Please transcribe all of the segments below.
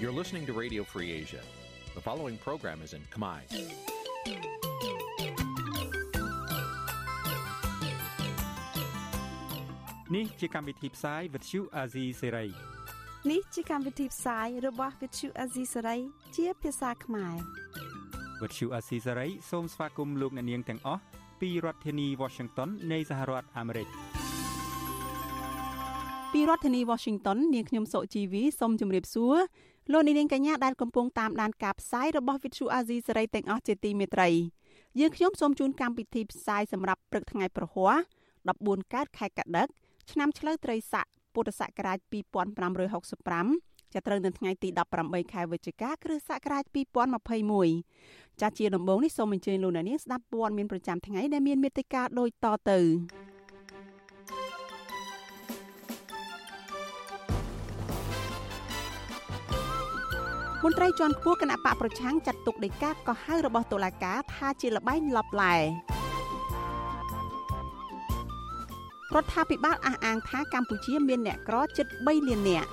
You're listening to Radio Free Asia. The following program is in Khmer. នេះជាកម្មវិធីផ្សាយ Vuthu Azizi Serai នេះជាកម្មវិធីផ្សាយរបស់ Vuthu Azizi Serai ជាភាសាខ្មែរ Vuthu Azizi Serai សូមស្វាគមន៍លោកអ្នកនាងទាំងអស់ពីរដ្ឋធានី Washington នៃសហរដ្ឋអាមេរិកពីរដ្ឋធានី Washington នាងខ្ញុំសុជីវីសូមជម្រាបសួរ លោកនាងកញ្ញាដែលកំពុងតាមដានការផ្សាយរបស់ Vuthu Azizi Serai ទាំងអស់ជាទីមេត្រីយើងខ្ញុំសូមជូនកម្មវិធីផ្សាយសម្រាប់ព្រឹកថ្ងៃប្រហ័ស14កើតខែកដិកឆ្នាំឆ្លូវត្រីស័កពុទ្ធសករាជ2565ចាប់ត្រូវនៅថ្ងៃទី18ខែវិច្ឆិកាគ្រិស្តសករាជ2021ចាស់ជាដំបូងនេះសូមអញ្ជើញលោកអ្នកនាងស្ដាប់ព័ត៌មានប្រចាំថ្ងៃដែលមានមេត្តាដូចតទៅ មន្ត្រីជាន់ខ្ពស់គណៈបកប្រឆាំងចាត់ទុកដីកាកោះហៅរបស់តុលាការថាជាលបែងឡប់ឡែរដ្ឋាភិបាលអះអាងថាកម្ពុជាមានអ្នកក្រជិត3លាននាក់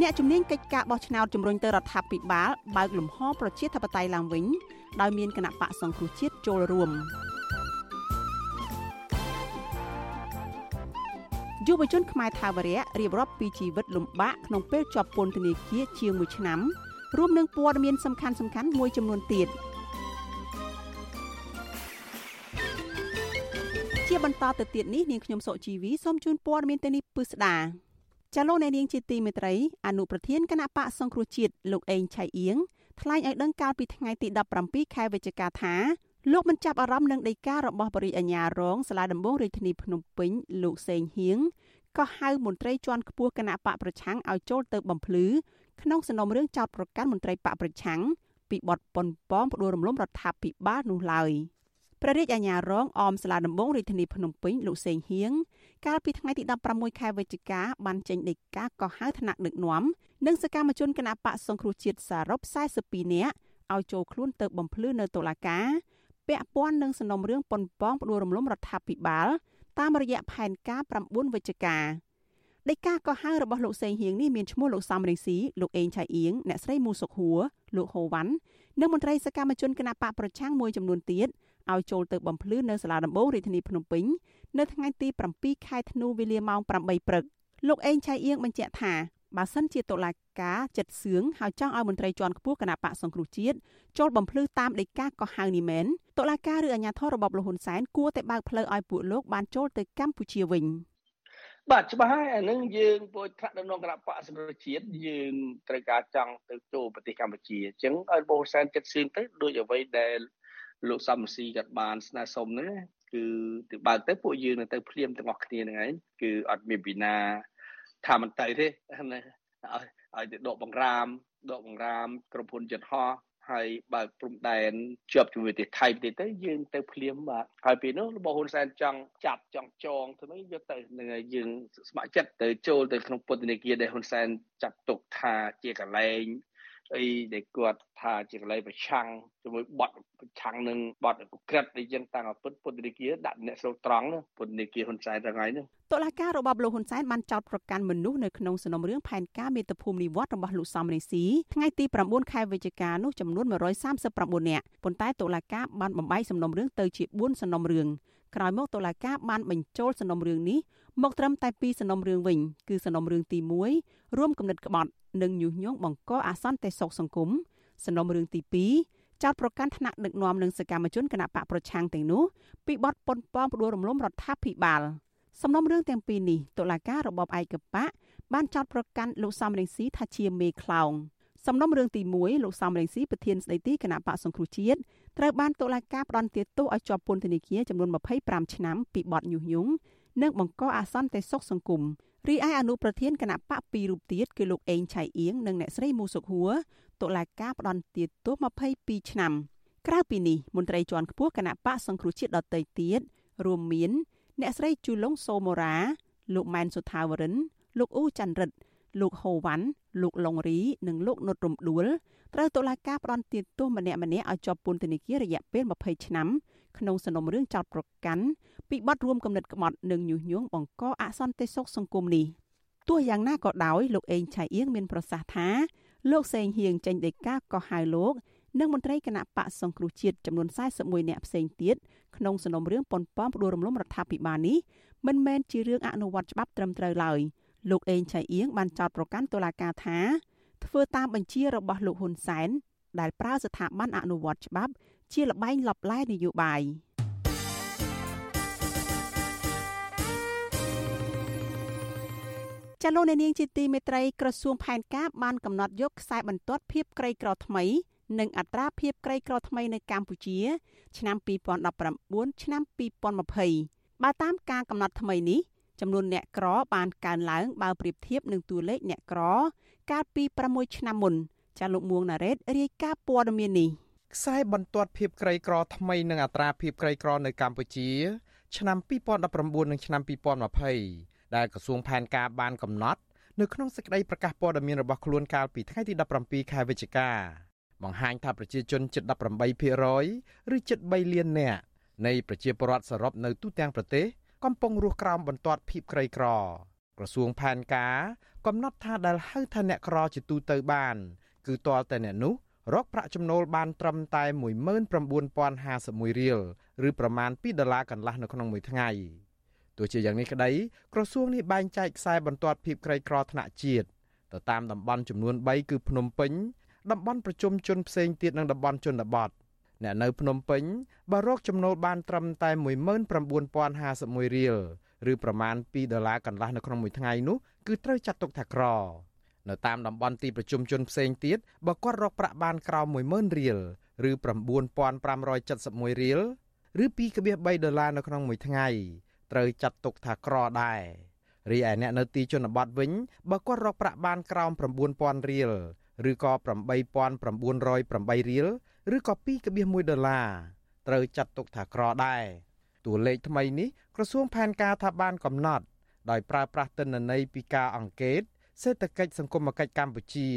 អ្នកជំនាញកិច្ចការបោះឆ្នោតជំរុញទៅរដ្ឋាភិបាលបើកលំហប្រជាធិបតេយ្យឡើងវិញដោយមានគណៈបកសង្គ្រោះជាតិចូលរួម យុវជនខ្មែរថាវរៈរៀបរាប់ពីជីវិតលំបាកក្នុងពេលជាប់ពន្ធនាគារជាង1ឆ្នាំរួមនឹងព័ត៌មានសំខាន់ៗមួយចំនួនទៀត។ជាបន្តទៅទៀតនេះនាងខ្ញុំសុជីវីសូមជូនព័ត៌មានទៅនេះពឹស្ដាចាលោកអ្នកនាងជាទីមេត្រីអនុប្រធានគណៈបកសង្គ្រោះជាតិលោកអេងឆៃអៀងថ្លែងឲ្យដឹងកាលពីថ្ងៃទី17ខែវិច្ឆិកាថា លោកមិនចាប់អារម្មណ៍នឹងដីការបស់បរិយាអាញារងសាលាដំបងរាជធានីភ្នំពេញលោកសេងហៀងក៏ហៅមន្ត្រីជាន់ខ្ពស់គណៈបកប្រឆាំងឲ្យចូលទៅបំភ្លឺក្នុងសំណុំរឿងចោតប្រកាន់មន្ត្រីបកប្រឆាំងពីបទប៉ុនប៉ងផ្ដួលរំលំរដ្ឋាភិបាលនោះឡើយ។ព្រះរាជអាជ្ញារងអមសាលាដំបងរាជធានីភ្នំពេញលោកសេងហៀងកាលពីថ្ងៃទី16ខែវិច្ឆិកាបានចេញដីកាកោះហៅថ្នាក់ដឹកនាំនិងសកម្មជនគណបកសង្គ្រោះជាតិសរុប42នាក់ឲ្យចូលខ្លួនទៅបំភ្លឺនៅតុលាការ ពាក់ព័ន្ធនឹងសំណុំរឿងប៉ុនប៉ងផ្ដួលរំលំរដ្ឋាភិបាលតាមរយៈផែនការ9វិច្ឆិកាដីកាកោះហៅរបស់លោកសេងហៀងនេះមានឈ្មោះលោកសំរងស៊ីលោកអេងឆៃអៀងអ្នកស្រីមូសុខហួរលោកហូវ៉ាន់និងមន្ត្រីសកម្មជនគណបកប្រឆាំងមួយចំនួនទៀតឲ្យចូលទៅបំភ្លឺនៅសាលាដំបងរាជធានីភ្នំពេញនៅថ្ងៃទី7ខែធ្នូវេលាម៉ោង8ព្រឹកលោកអេងឆៃអៀងបញ្ជាក់ថា បើសិនជាតុលាការចិត្តសឿងហើយចង់ឲ្យមន្ត្រីជាន់ខ្ពស់គណៈបកសង្គ្រោះជាតិចូលបំភ្លឺតាមដីកាក៏ហៅនេះមែនតុលាការឬអាជ្ញាធររបបលហ៊ុនសែនគួរតែបើកផ្លូវឲ្យពួកលោកបានចូលទៅកម្ពុជាវិញបាទច្បាស់ហើយអានឹងយើងពុជថ្នាក់ដំណងគណៈបកសម្រាប់ជាតិយើងត្រូវការចង់ទៅចូលប្រទេសកម្ពុជាអញ្ចឹងឲ្យបូសែនចិត្តសឿងទៅដូចអ្វីដែលលោកសំស៊ីគាត់បានស្នើសុំហ្នឹងគឺទៅបើកទៅពួកយើងនឹងទៅភ្លាមទាំងអស់គ្នាហ្នឹងឯងគឺអត់មានពីណា ថាមិនទៅទេណាឲ្យឲ្យទៅដកបង្រាមដកបង្រាមក្រុមហ៊ុនយន្តហោះហើយបើកព្រំដែនជាប់ជាមួយប្រទេសថៃទៀតទៅយើងទៅភ្លាមបាទហើយពីនោះរបស់ហ៊ុនសែនចង់ចាប់ចង់ចងទៅយកទៅនឹងយើងស្ម័គ្រចិត្តទៅចូលទៅក្នុងពន្ធនាគារដែលហ៊ុនសែនចាត់ទុកថាជាកន្លែង អីដែលគាត់ថាជាកន្លែងប្រឆាំងជាមួយបត់ប្រឆាំងនឹងបត់ក្រិតអីចឹងតាំងឲ្យពុតពុទ្ធនិគាដាក់អ្នកស្រុកត្រង់ពុទ្ធនិគាហ៊ុនសែនថ្ងៃនេះតុលាការរបបលោកហ៊ុនសែនបានចោទប្រកាន់មនុស្សនៅក្នុងសំណុំរឿងផែនការមេត្តាភូមិនិវត្តរបស់លោកសំរេស៊ីថ្ងៃទី9ខែវិច្ឆិកានោះចំនួន139នាក់ប៉ុន្តែតុលាការបានបំបីសំណុំរឿងទៅជា4សំណុំរឿងក្រោយមកតុលាការបានបញ្ចូលសំណុំរឿងនេះមកត្រឹមតែ2សំណុំរឿងវិញគឺសំណុំរឿងទី1រួមគំនិតក្បត់ និងញុះញង់បង្កអសន្តិសុខសង្គមសំណុំរឿងទី2ចោតប្រកាន់ថ្នាក់ដឹកនាំនិងសកម្មជនគណបកប្រឆាំងទាំងនោះពីបទប៉ុនប៉ងផ្ដួលរំលំរដ្ឋាភិបាលសំណុំរឿងទាំងពីរនេះតុលាការរបបឯកបកបានចោតប្រកាន់លោកសំរងស៊ីថាជាមេខ្លោងសំណុំរឿងទី1លោកសំរងស៊ីប្រធានស្ដីទីគណៈបកសង្គ្រោះជាតិត្រូវបានតុលាការផ្តន្ទាទោសឲ្យជាប់ពន្ធនាគារចំនួន25ឆ្នាំពីបទញុះញង់និងបង្កអសន្តិសុខសង្គម រីឯអនុប្រធានគណៈបកពីររូបទៀតគឺលោកអេងឆៃអៀងនិងអ្នកស្រីមូសុខហួរតុលាការផ្តន្ទាទោស22ឆ្នាំក្រៅពីនេះមន្ត្រីជាន់ខ្ពស់គណៈបកសង្គ្រោះជាតិដទៃទៀតរួមមាន អ្នកស្រីជូឡុងសូម៉ូរ៉ាលោកម៉ែនសុថាវរិន លោកអ៊ូច័ន្ទរិទ្ធលោកហូវ៉ាន់លោកឡុងរីនិងលោកនុតរំដួលត្រូវតុលាការផ្តន្ទាទោសម្នាក់ម្នាក់ឲ្យជាប់ពន្ធនាគាររយៈពេល20ឆ្នាំ ក្នុងសំណុំរឿងចោតប្រកាន់ពីបទរួមគំនិតក្បត់និងញុះញង់បង្កអសន្តិសុខសង្គមនេះទោះយ៉ាងណាក៏ដោយលោកអេងឆៃអៀងមានប្រសាសន៍ថាលោកសេងហៀងចេញដីកាក៏ហៅលោកនិងមន្ត្រីគណៈបកសង្គ្រោះជាតិចំនួន41នាក់ផ្សេងទៀតក្នុងសំណុំរឿងប៉ុនប៉ងផ្ដួលរំលំរដ្ឋាភិបាលនេះមិនមែនជារឿងអនុវត្តច្បាប់ត្រឹមត្រូវឡើយលោកអេងឆៃអៀងបានចោទប្រកាន់តុលាការថាធ្វើតាមបញ្ជារបស់លោកហ៊ុនសែនដែលប្រើស្ថាប័នអនុវត្តច្បាប់ ជាលបែងលបឡែនយោបាយចលនានាងជាទីមេត្រីក្រសួងផែនការបានកំណត់យកខ្សែបន្ទាត់ភាពក្រីក្រថ្មី និងអត្រាភាពក្រីក្រថ្មីនៅកម្ពុជា ឆ្នាំ2019ឆ្នាំ2020បើតាមការកំណត់ថ្មីនេះចំនួនអ្នកក្របានកើនឡើងបើប្រៀបធៀបនឹងតួលេខអ្នកក្រ កាលពី6ឆ្នាំមុនចាលោកមួងណារ៉េតរាយការណ៍ព័ត៌មាននេះ ខ្សែបន្ទាត់ភាពក្រីក្រថ្មីនិងអត្រាភាពក្រីក្រនៅកម្ពុជា ឆ្នាំ2019និងឆ្នាំ2020ដែលក្រសួងផែនការបានកំណត់នៅក្នុងសេចក្តីប្រកាសព័ត៌មានរបស់ខ្លួនកាលពីថ្ងៃទី17ខែវិច្ឆិកាបង្ហាញថាប្រជាជនជិត18%ឬជិត3លាននាក់នៃប្រជាពលរដ្ឋសរុបនៅទូទាំងប្រទេសកំពុងរស់ក្រោមបន្ទាត់ភាពក្រីក្រ ក្រសួងផែនការកំណត់ថាដែលហៅថាអ្នកក្រជាទូទៅបាន គឺទាល់តែអ្នកនោះ រកប្រាក់ចំណូលបានត្រឹមតែ19051រៀលឬប្រមាណ2ដុល្លារកន្លះនៅក្នុងមួយថ្ងៃទោះជាយ៉ាងនេះក្តីក្រសួងនេះបែងចែកខ្សែបន្ទាត់ភាពក្រីក្រថ្នាក់ជាតិទៅតាមតំបន់ចំនួន3គឺភ្នំពេញតំបន់ប្រជុំជនផ្សេងទៀតនិងតំបន់ជនបទអ្នកនៅភ្នំពេញបើរកចំណូលបានត្រឹមតែ19051រៀលឬប្រមាណ2ដុល្លារកន្លះនៅក្នុងមួយថ្ងៃនោះគឺត្រូវចាត់ទុកថាក្រ នៅតាមតំបន់ទីប្រជុំជនផ្សេងទៀតបើគាត់រកប្រាក់បានក្រោម10000រៀលឬ9571រៀលឬ2.3ដុល្លារនៅក្នុងមួយថ្ងៃត្រូវចាត់ទុកថាក្រដែររីឯអ្នកនៅទីជនបទវិញបើគាត់រកប្រាក់បានក្រោម9000រៀលឬក៏8908រៀលឬក៏2.1ដុល្លារត្រូវចាត់ទុកថាក្រដែរតួលេខថ្មីនេះក្រសួងផែនការថាបានកំណត់ ដោយប្រើប្រាស់ទិន្នន័យពីការអង្កេត សេដ្ឋកិច្ចសង្គមគិច្ចកម្ពុជា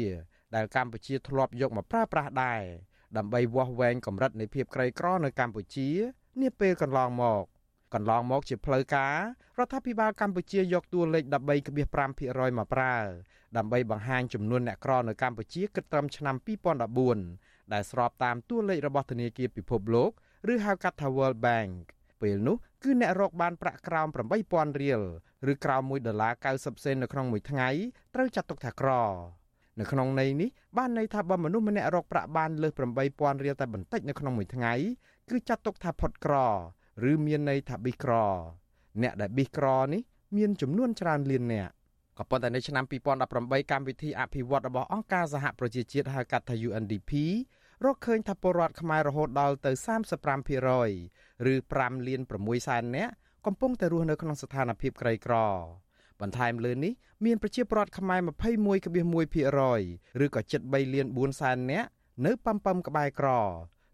ដែលកម្ពុជាធ្លាប់យកមកប្រើប្រាស់ដែរដើម្បីវាស់វែងកម្រិតនៃភាពក្រីក្រនៅកម្ពុជានាពេលកន្លងមក កន្លងមកជាផ្លូវការរដ្ឋាភិបាលកម្ពុជាយកតួលេខ13.5%មកប្រើដើម្បីបង្ហាញចំនួនអ្នកក្រនៅកម្ពុជាគិតត្រឹមឆ្នាំ2014ដែលស្របតាមតួលេខរបស់ធនាគារពិភពលោកឬហៅកាត់ថា World Bank ពេលនោះគឺអ្នករកបានប្រាក់ក្រោម8000រៀល ឬក្រោម1ដុល្លារ90សេននៅក្នុងមួយថ្ងៃត្រូវចាត់ទុកថាក្រនៅក្នុងន័យនេះបានន័យថាបើមនុស្សម្នាក់រកប្រាក់បានលើស8000រៀលតែបន្តិចនៅក្នុងមួយថ្ងៃគឺចាត់ទុកថាផុតក្រឬមានន័យថាប៊ីក្រអ្នកដែលប៊ីក្រនេះមានចំនួនច្រើនលាននាក់ក៏ប៉ុន្តែនៅឆ្នាំ2018កម្មវិធីអភិវឌ្ឍរបស់អង្គការសហប្រជាជាតិហៅកាត់ថា UNDP រកឃើញថាពលរដ្ឋខ្មែររហូតដល់ទៅ35%ឬ5លាន6សែននាក់ កំពុងតែរស់នៅក្នុងស្ថានភាពក្រីក្រ បន្ថែមលើនេះមានប្រជាពលរដ្ឋខ្មែរ21.1%ឬក៏ជិត3លាន4សែននាក់នៅប៉ំប៉ំក្បែរក្រ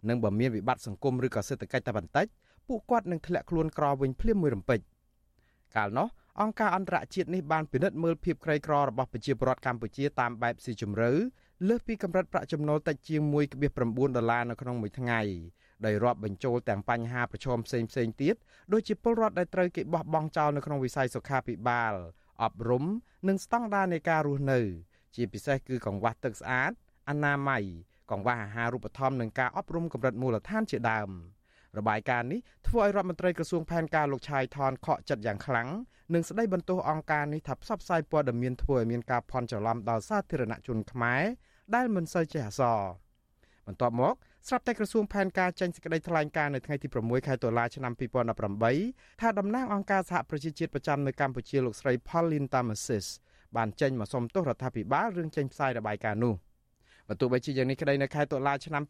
និងបើមានវិបត្តិសង្គមឬក៏សេដ្ឋកិច្ចតែបន្តិចពួកគាត់នឹងធ្លាក់ខ្លួនក្រវិញភ្លាមមួយរំពេចកាលនោះអង្គការអន្តរជាតិនេះបានពិនិត្យមើលភាពក្រីក្ររបស់ប្រជាពលរដ្ឋកម្ពុជាតាមបែបស៊ីជម្រៅលើសពីកម្រិតប្រាក់ចំណូលតិចជាង1.9ដុល្លារនៅក្នុងមួយថ្ងៃ ដោយរាប់បញ្ចូលទាំងបញ្ហាប្រឈមផ្សេងផ្សេងទៀតដូចជាពលរដ្ឋដែលត្រូវគេបោះបង់ចោលនៅក្នុងវិស័យសុខាភិបាលអប់រំនិងស្តង់ដារនៃការរស់នៅ ជាពិសេសគឺកង្វះទឹកស្អាតអនាម័យកង្វះអាហារូបត្ថម្ភនិងការអប់រំកម្រិតមូលដ្ឋានជាដើម។របាយការណ៍នេះធ្វើឲ្យរដ្ឋមន្ត្រីក្រសួងផែនការលោកឆាយថនខកចិត្តយ៉ាងខ្លាំងនិងស្ដីបន្ទោសអង្គការនេះថាផ្សព្វផ្សាយព័ត៌មានធ្វើឲ្យមានការភ័ន្តច្រឡំដល់សាធារណជនខ្មែរដែលមិនសូវចេះអក្សរបន្ទាប់មក ស្រាប់តែក្រសួងផែនការចេញសេចក្តីថ្លែងការណ៍នៅថ្ងៃទី6ខែតុលាឆ្នាំ2018ថាតំណាងអង្គការសហប្រជាជាតិប្រចាំនៅកម្ពុជាលោកស្រី Pauline Tamasis បានចេញមកសុំទោសរដ្ឋាភិបាលរឿងចេញផ្សាយរបាយការណ៍នោះបើទោះបីជាយ៉ាងនេះក្តីនៅខែតុលាឆ្នាំ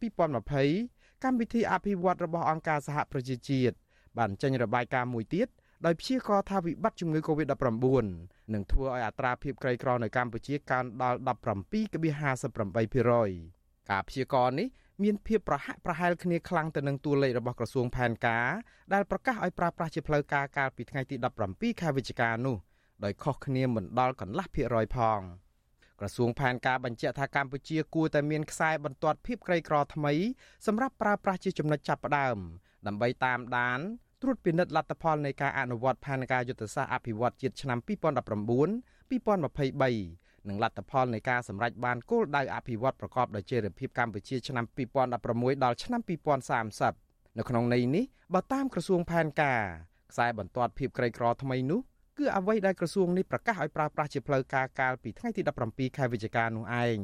2020កម្មវិធីអភិវឌ្ឍរបស់អង្គការសហប្រជាជាតិបានចេញរបាយការណ៍មួយទៀតដោយព្យាករថាវិបត្តិជំងឺ Covid-19 នឹងធ្វើឲ្យអត្រាភាពក្រីក្រនៅកម្ពុជាកើនដល់17.58%ការព្យាករនេះ មានភាពប្រហាក់ប្រហែលគ្នាខ្លាំងទៅនឹងតួលេខរបស់ក្រសួងផែនការដែលប្រកាសឲ្យប្រើប្រាស់ជាផ្លូវការកាលពីថ្ងៃទី17ខែវិច្ឆិកានោះដោយខុសគ្នាមិនដល់កន្លះភាគរយផង។ក្រសួងផែនការបញ្ជាក់ថាកម្ពុជាគួរតែមានខ្សែបន្ទាត់ភាពក្រីក្រថ្មីសម្រាប់ប្រើប្រាស់ជាចំណុចចាប់ផ្ដើមដើម្បីតាមដានត្រួតពិនិត្យលទ្ធផលនៃការអនុវត្តផែនការយុទ្ធសាស្ត្រអភិវឌ្ឍជាតិឆ្នាំ2019 2023 និងលទ្ធផលនៃការសម្រេចបានគោលដៅអភិវឌ្ឍប្រកបដោយចីរភាពកម្ពុជាឆ្នាំ2016ដល់ឆ្នាំ2030នៅក្នុងន័យនេះបើតាមក្រសួងផែនការខ្សែបន្ទាត់ភាពក្រីក្រថ្មីនោះគឺអ្វីដែលក្រសួងនេះប្រកាសឲ្យប្រើប្រាស់ជាផ្លូវការកាលពីថ្ងៃទី17ខែវិច្ឆិកានោះឯង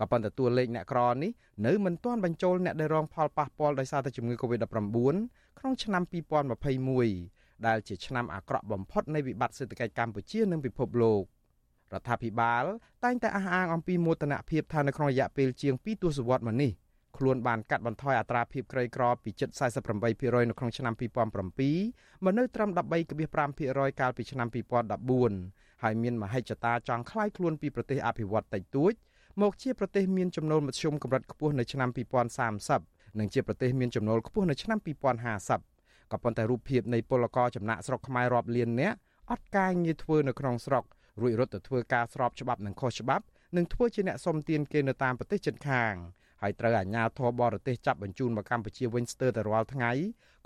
ក៏ប៉ុន្តែតួលេខអ្នកក្រនេះនៅមិនទាន់បញ្ចូលអ្នកដែលរងផលប៉ះពាល់ដោយសារតែជំងឺ Covid-19 ក្នុងឆ្នាំ2021ដែលជាឆ្នាំអាក្រក់បំផុតនៃវិបត្តិសេដ្ឋកិច្ចកម្ពុជានិងពិភពលោក រដ្ឋាភិបាលតែងតែអះអាងអំពីមោទនភាពថានៅក្នុងរយៈពេលជាង2ទសវត្សរ៍មកនេះខ្លួនបានកាត់បន្ថយអត្រាភាពក្រីក្រពីជិត48%នៅក្នុងឆ្នាំ2007មកនៅត្រឹម13.5%កាលពីឆ្នាំ2014ហើយមានមហិច្ឆតាចង់คล้ายខ្លួនពីប្រទេសអភិវឌ្ឍតិចតួចមកជាប្រទេសមានចំណូលមធ្យមកម្រិតខ្ពស់នៅឆ្នាំ2030និងជាប្រទេសមានចំណូលខ្ពស់នៅឆ្នាំ2050ក៏ប៉ុន្តែរូបភាពនៃពលករចំណាក់ស្រុកខ្មែររាប់លាននាក់អត់ការងារធ្វើនៅក្នុងស្រុក រួចរត់ទៅធ្វើការស្របច្បាប់និងខុសច្បាប់និងធ្វើជាអ្នកសុំទានគេនៅតាមប្រទេសជិតខាងហើយត្រូវអាជ្ញាធរបរទេសចាប់បញ្ជូនមកកម្ពុជាវិញស្ទើរតែរាល់ថ្ងៃ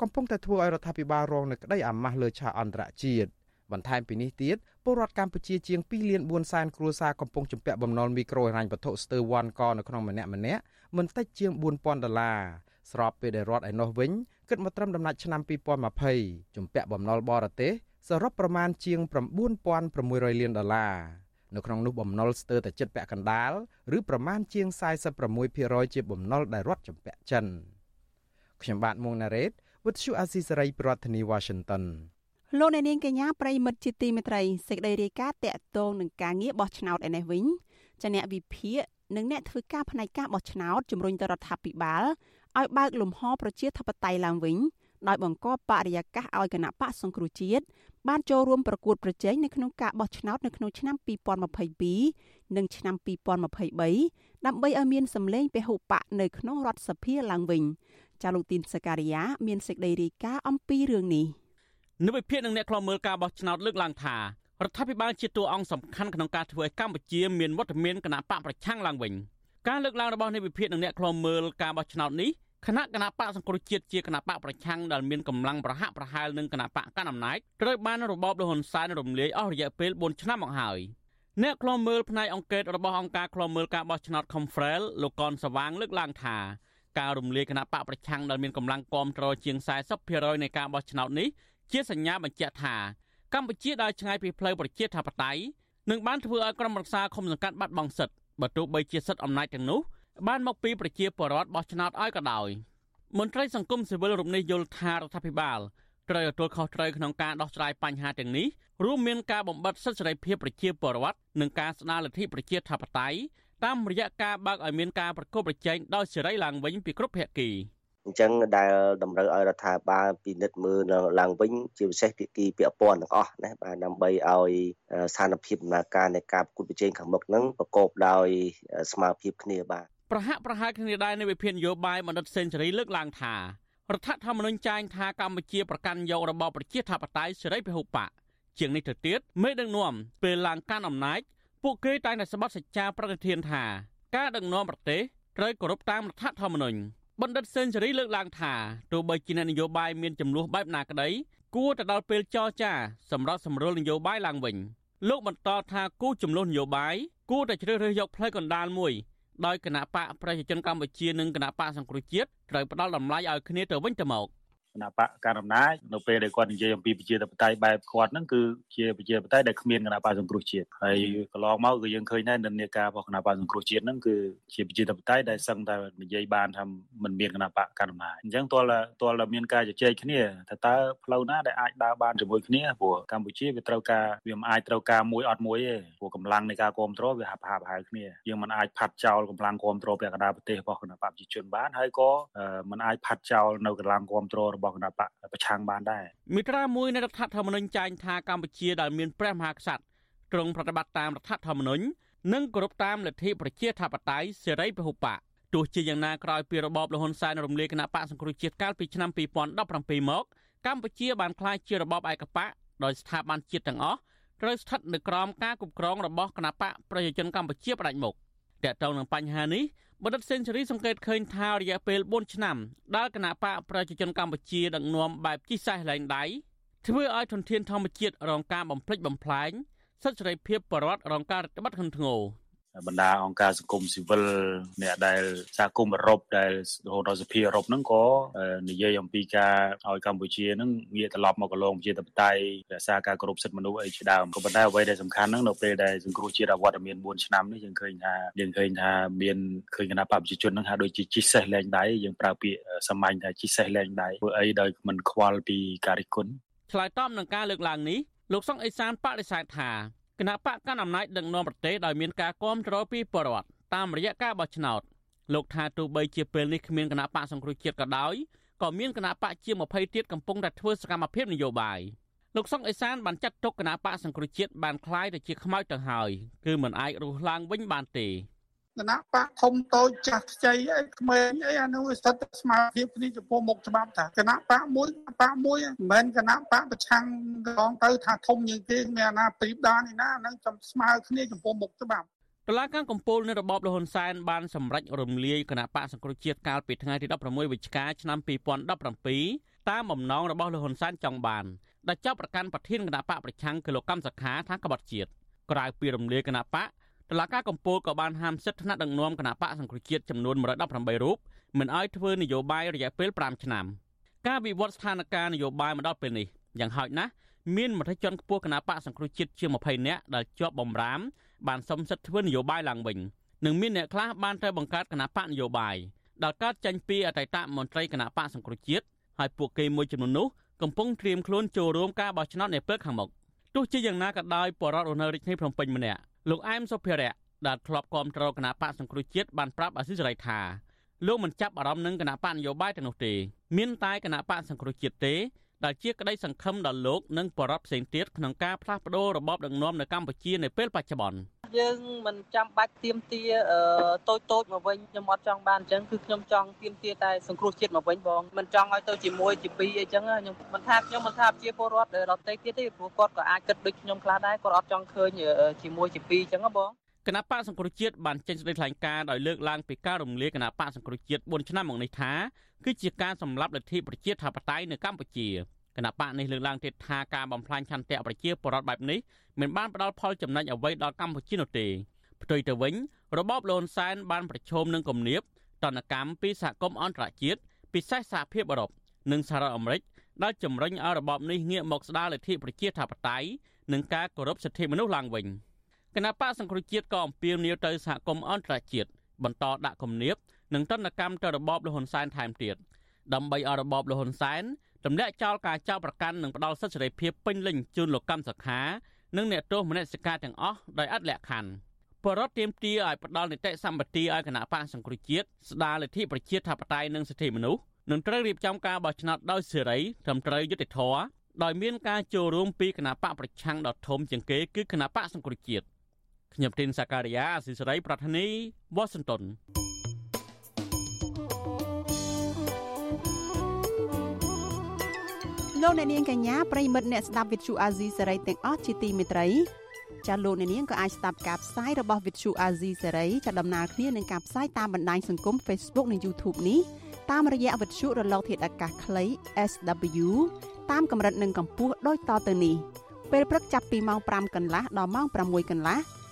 កំពុងតែធ្វើឲ្យរដ្ឋាភិបាលរងនូវក្តីអាម៉ាស់លើឆាកអន្តរជាតិបន្ថែមពីនេះទៀតពលរដ្ឋកម្ពុជាជាង2លាន4សែនគ្រួសារកំពុងជំពាក់បំណុលមីក្រូហិរញ្ញវត្ថុស្ទើរវ៉ាន់កនៅក្នុងម្នាក់ម្នាក់មិនតិចជាង4000ដុល្លារស្របពេលដែលរដ្ឋឯណោះវិញគិតមកត្រឹមដំណាច់ឆ្នាំ2020ជំពាក់បំណុលបរទេស សរុបប្រមាណជាង9600លានដុល្លារនៅក្នុងនោះបំណុលស្ទើរតែចិត្តពាក់កណ្ដាលឬប្រមាណជាង46%ជាបំណុលដែលរដ្ឋជំពាក់ចិនខ្ញុំបាទមួងណារ៉េត With you Asisari ប្រធានាធិបតី Washington លោកអ្នកនាងកញ្ញាប្រិមិត្តជាទីមេត្រីសេចក្តីរាយការណ៍តាក់ទងនឹងការងារបោះឆ្នោតឯនេះវិញចាអ្នកវិភាគនិងអ្នកធ្វើការផ្នែកការបោះឆ្នោតជំរុញទៅរដ្ឋាភិបាលឲ្យបើកលំហប្រជាធិបតេយ្យឡើងវិញដោយបង្កបរិយាកាសឲ្យគណៈបកសង្គ្រោះជាតិ បានចូលរួមប្រកួតប្រជែងនៅក្នុងការបោះឆ្នោតនៅក្នុងឆ្នាំ2022និងឆ្នាំ2023ដើម្បីឲ្យមានសម្លេងពហុបកនៅក្នុងរដ្ឋសភាឡើងវិញចាលោកទីនសការីយ៉ាមានសេចក្តីរាយការណ៍អំពីរឿងនេះនៅវិភាគនឹងអ្នកខ្លោមើលការបោះឆ្នោតលើកឡើងថារដ្ឋាភិបាលជាតួអង្គសំខាន់ក្នុងការធ្វើឲ្យកម្ពុជាមានវត្តមានគណៈបកប្រឆាំងឡើងវិញការលើកឡើងរបស់នៃវិភាគនឹងអ្នកខ្លោមើលការបោះឆ្នោតនេះ គណៈគណៈបកសង្គ្រោះជាតិជាគណៈបកប្រឆាំងដែលមានកម្លាំងប្រហាក់ប្រហែលនឹងគណៈបកកណ្ដាលអំណាចត្រូវបានរបបលហ៊ុនសែនរំលាយអស់រយៈពេល4ឆ្នាំមកហើយអ្នកខ្លមមើលផ្នែកអង្គការរបស់អង្គការខ្លមមើលការបោះឆ្នោត Confrel លោកកនសវាងលើកឡើងថាការរំលាយគណៈបកប្រឆាំងដែលមានកម្លាំងគាំទ្រជាង40%នៃការបោះឆ្នោតនេះជាសញ្ញាបញ្ជាក់ថាកម្ពុជាដើរឆ្ងាយពីផ្លូវប្រជាធិបតេយ្យនិងបានធ្វើឲ្យក្រុមប្រឹក្សាឃុំសង្កាត់បាត់បង់សិទ្ធិបើទោះបីជាសិទ្ធិអំណាចទាំងនោះ បានមកពីប្រជាពលរដ្ឋបោះឆ្នោតឲ្យក៏ដោយមន្ត្រីសង្គមស៊ីវិលរំនេះយល់ថារដ្ឋាភិបាលត្រូវទទួលខុសត្រូវក្នុងការដោះស្រាយបញ្ហាទាំងនេះរួមមានការបំបត្តិសិទ្ធិសេរីភាពប្រជាពលរដ្ឋនិងការស្ដារលទ្ធិប្រជាធិបតេយ្យតាមរយៈការបើកឲ្យមានការប្រកបប្រជែងដោយសេរីឡើងវិញពីគ្រប់ភាគីអញ្ចឹងដែលតម្រូវឲ្យរដ្ឋាភិបាលពិនិត្យមើលឡើងវិញជាពិសេសភាគីពាក់ព័ន្ធទាំងអស់ណាបាទដើម្បីឲ្យស្ថានភាពដំណើរការនៃការប្រកួតប្រជែងខាងមុខហ្នឹងប្រកបដោយស្មារតីគ្នាបាទ ប្រហាក់ប្រហែលគ្នាដែរនៅវិភាននយោបាយបណ្ឌិតសេនស៊ូរីលើកឡើងថារដ្ឋធម្មនុញ្ញចែងថាកម្ពុជាប្រកាន់យករបបប្រជាធិបតេយ្យសេរីពហុបកជាងនេះទៅទៀតមេដឹកនាំពេលឡើងកាន់អំណាចពួកគេតែងតែស្បត់សច្ចាប្រតិធានថាការដឹកនាំប្រទេសត្រូវគោរពតាមរដ្ឋធម្មនុញ្ញបណ្ឌិតសេនស៊ូរីលើកឡើងថាទោះបីជានយោបាយមានចំនួនបែបណាក្តីគួរទៅដល់ពេលចរចាសម្រាប់សម្រួលនយោបាយឡើងវិញលោកបន្តថាគូចំនួននយោបាយគួរតែជ្រើសរើសយកផ្លូវកណ្ដាលមួយ ដោយគណៈបកប្រជាជនកម្ពុជានិងគណៈបកសង្គ្រោះជាតិត្រូវផ្ដល់តម្លៃឲ្យគ្នាទៅវិញទៅមក។ គណៈបកកណ្ដាលអំណាចនៅពេលដែលគាត់និយាយអំពីប្រជាធិបតេយ្យបែបគាត់ហ្នឹងគឺជាប្រជាធិបតេយ្យដែលគ្មានគណៈបកសង្គ្រោះជាតិហើយកន្លងមកគឺយើងឃើញដែរនិន្នាការរបស់គណៈបកសង្គ្រោះជាតិហ្នឹងគឺជាប្រជាធិបតេយ្យដែលសឹងតែនិយាយបានថាមិនមានគណៈបកកណ្ដាលអំណាចអញ្ចឹងទាល់ទាល់តែមានការជជែកគ្នាថាតើផ្លូវណាដែលអាចដើរបានជាមួយគ្នាព្រោះកម្ពុជាវាត្រូវការវាមិនអាចត្រូវការមួយអត់មួយទេព្រោះកម្លាំងនៃការគ្រប់គ្រងវាហាប់ហាប់ហៅគ្នាយើងមិនអាចផាត់ចោលកម្លាំងគ្រប់គ្រងពាក់កណ្ដាលប្រទេសរបស់គណៈបកប្រជាជនបានហើយក៏មិនអាចផាត់ចោលនៅកម្លាំងគ្រប់គ្រងរបស់គណៈបកប្រឆាំងបានដែរមាត្រា1នៃរដ្ឋធម្មនុញ្ញចែងថាកម្ពុជាដែលមានព្រះមហាក្សត្រទ្រង់ប្រតិបត្តិតាមរដ្ឋធម្មនុញ្ញនិងគោរពតាមលទ្ធិប្រជាធិបតេយ្យសេរីពហុបកទោះជាយ៉ាងណាក្រោយពីរបបលហ៊ុនសែនរំលាយគណៈបកសង្គ្រោះជាតិកាលពីឆ្នាំ2017មកកម្ពុជាបានក្លាយជារបបឯកបកដោយស្ថាប័នជាតិទាំងអស់ត្រូវស្ថិតនៅក្រោមការគ្រប់គ្រងរបស់គណៈបកប្រជាជនកម្ពុជាផ្ដាច់មុខតើតើនឹងបញ្ហានេះ បណ្ឌិតសេនស៊ូរីសង្កេតឃើញថារយៈពេល4ឆ្នាំដែលគណៈបកប្រជាជនកម្ពុជាដឹកនាំបែបជីសេះលែងដៃធ្វើឲ្យធនធានធម្មជាតិរងការបំផ្លិចបំផ្លាញសិទ្ធិសេរីភាពបរិវត្តរងការរដ្ឋបတ်ធ្ងន់ធ្ងរ បណ្ដាអង្គការសង្គមស៊ីវិលអ្នកដែលសហគមន៍អឺរ៉ុបដែលរហូតដល់សភាអឺរ៉ុបហ្នឹងក៏និយាយអំពីការឲ្យកម្ពុជាហ្នឹងងាកត្រឡប់មកកន្លងប្រជាធិបតេយ្យរក្សាការគោរពសិទ្ធិមនុស្សអីជាដើមក៏ប៉ុន្តែអ្វីដែលសំខាន់ហ្នឹងនៅពេលដែលសង្គ្រោះជាតិអវត្តមាន4ឆ្នាំនេះយើងឃើញថាយើងឃើញថាមានឃើញគណៈបព្វជិជនហ្នឹងហាក់ដូចជាជីសេះលែងដៃយើងប្រើពាក្យសាមញ្ញថាជីសេះលែងដៃធ្វើអីដោយមិនខ្វល់ពីការរិះគន់ឆ្លើយតបនឹងការលើកឡើងនេះលោកសុងអេសានបដិសេធថាគ ណៈបកកណ្ដាលអំណាចដឹកនាំប្រទេសដោយមានការគាំទ្រពីពលរដ្ឋតាមរយៈការបោះឆ្នោតលោកថាទោះបីជាពេលនេះគ្មានគណៈបកសង្គ្រោះជាតិក៏ដោយក៏មានគណៈបកជា20ទៀតកំពុងតែធ្វើសកម្មភាពនយោបាយលោកសុកអេសានបានចាត់ទុកគណៈបកសង្គ្រោះជាតិបានคล้ายទៅជាខ្មោចទៅហើយគឺមិនអាចរស់ឡើងវិញបានទេ គណៈបកធំតូចចាស់ខ្ចីអីក្មេងអីអានោះស្ថិតស្មារតីគ្នាចំពោះមុខច្បាប់តាគណៈបកមួយបកមួយមិនមែនគណៈបកប្រឆាំងកងទៅថាធំជាងគេមានអាណាព្រីបដានេះណាហ្នឹងចំស្មើគ្នាចំពោះមុខច្បាប់តឡាការកំពូលនៃរបបលហ៊ុនសែនបានសម្រេចរំលាយគណៈបកសង្គ្រោះជាតិកាលពីថ្ងៃទី16វិច្ឆិកាឆ្នាំ2017តាមបំណងរបស់លហ៊ុនសែនចង់បានដែលចាប់ប្រកាន់ប្រធានគណៈបកប្រឆាំងគឺលោកកម្មសខាថាក្បត់ជាតិក្រៅពីរំលាយគណៈបក តុលាការកំពូលក៏បានហាមសិទ្ធិថ្នាក់ដឹកនាំគណៈបកសង្គ្រោះជាតិចំនួន118រូបមិនឲ្យធ្វើនយោបាយរយៈពេល5ឆ្នាំការវិវត្តស្ថានភាពនយោបាយមកដល់ពេលនេះយ៉ាងហោចណាស់មានមន្ត្រីជាន់ខ្ពស់គណៈបកសង្គ្រោះជាតិជាង20នាក់ដែលជាប់បំរាមបានសុំសិទ្ធិធ្វើនយោបាយឡើងវិញនិងមានអ្នកខ្លះបានទៅបង្កើតគណៈបកនយោបាយដែលកើតចេញពីអតីតមន្ត្រីគណៈបកសង្គ្រោះជាតិហើយពួកគេមួយចំនួននោះកំពុងត្រៀមខ្លួនចូលរួមការបោះឆ្នោតនាពេលខាងមុខទោះជាយ៉ាងណាក៏ដោយបរិវត្តនៅរាជធានីភ្នំពេញម្នាក់ លោកអែមសុភិរៈដែលធ្លាប់គ្រប់គ្រងគណៈបកសង្គ្រោះជាតិបានប្រាប់អាស៊ីសេរីថាលោកមិនចាប់អារម្មណ៍នឹងគណៈបកនយោបាយទាំងនោះទេ មានតែគណៈបកសង្គ្រោះជាតិទេ ដែលជាក្តីសង្ឃឹមដល់លោកនិងបរិបផ្សេងទៀតក្នុងការផ្លាស់ប្តូររបបដឹកនាំនៅកម្ពុជានៅពេលបច្ចុប្បន្នយើងមិនចាំបាច់ទៀមទាតូចតូចមកវិញខ្ញុំអត់ចង់បានអញ្ចឹងគឺខ្ញុំចង់ទៀមទាតែសង្គ្រោះជាតិមកវិញបងមិនចង់ឲ្យទៅជាមួយជាពីរអីចឹងខ្ញុំមិនថាខ្ញុំមិនថាជាពលរដ្ឋដទៃទៀតទេព្រោះគាត់ក៏អាចគិតដូចខ្ញុំខ្លះដែរគាត់អត់ចង់ឃើញជាមួយជាពីរអញ្ចឹងបង គណៈបកសង្គ្រោះជាតិបានចេញសេចក្តីថ្លែងការណ៍ដោយលើកឡើងពីការរំលាយគណៈបកសង្គ្រោះជាតិ4ឆ្នាំមកនេះថាគឺជាការសម្លាប់លទ្ធិប្រជាធិបតេយ្យនៅកម្ពុជាគណៈបកនេះលើកឡើងទៀតថាការបំផ្លាញឆន្ទៈប្រជាពលរដ្ឋបែបនេះមិនបានផ្ដល់ផលចំណេញអ្វីដល់កម្ពុជានោះទេផ្ទុយទៅវិញរបបលន់សែនបានប្រឈមនឹងគំនាបតនកម្មពីសហគមន៍អន្តរជាតិពិសេសសហភាពអឺរ៉ុបនិងសហរដ្ឋអាមេរិកដែលជំរុញឲ្យរបបនេះងាកមកស្ដារលទ្ធិប្រជាធិបតេយ្យនិងការគោរពសិទ្ធិមនុស្សឡើងវិញ គណៈបកសង្គ្រោះជាតិក៏អំពាវនាវទៅសហគមន៍អន្តរជាតិបន្តដាក់គំនាបនិងតនកម្មទៅរបបលហ៊ុនសែនថែមទៀតដើម្បីឲ្យរបបលហ៊ុនសែនទម្លាក់ចោលការចោទប្រកាន់និងផ្ដាល់សិទ្ធិសេរីភាពពេញលេញជូនលោកកម្មសខានិងអ្នកទោសមនសិការទាំងអស់ដោយអត់លក្ខខណ្ឌបរដ្ឋទៀមទាឲ្យផ្ដាល់នីតិសម្បត្តិឲ្យគណៈបកសង្គ្រោះជាតិស្ដារលទ្ធិប្រជាធិបតេយ្យនិងសិទ្ធិមនុស្សនឹងត្រូវរៀបចំការបោះឆ្នោតដោយសេរីត្រឹមត្រូវយុត្តិធម៌ដោយមានការចូលរួមពីគណៈបកប្រឆាំងដ៏ធំជាងគេគឺគណៈបកសង្គ្រោះជាតិ ខ្ញុំទីនសាការីយ៉ាអស៊ីសេរីប្រធានីវ៉ាស៊ីនតោនលោកអ្នកនាងកញ្ញាប្រិមិត្តអ្នកស្ដាប់វិទ្យុអាស៊ីសេរីទាំងអស់ជាទីមេត្រីចាលោកអ្នកនាងក៏អាចស្ដាប់ការផ្សាយរបស់វិទ្យុអាស៊ីសេរីចាដំណើរគ្នានឹងការផ្សាយតាមបណ្ដាញសង្គម Facebook និង YouTube នេះតាមរយៈវិទ្យុរលកធាតុអាកាសខ្លី SW តាមកម្រិតនិងកម្ពស់ដូចតទៅនេះពេលព្រឹកចាប់ពីម៉ោង5កន្លះដល់ម៉ោង6កន្លះ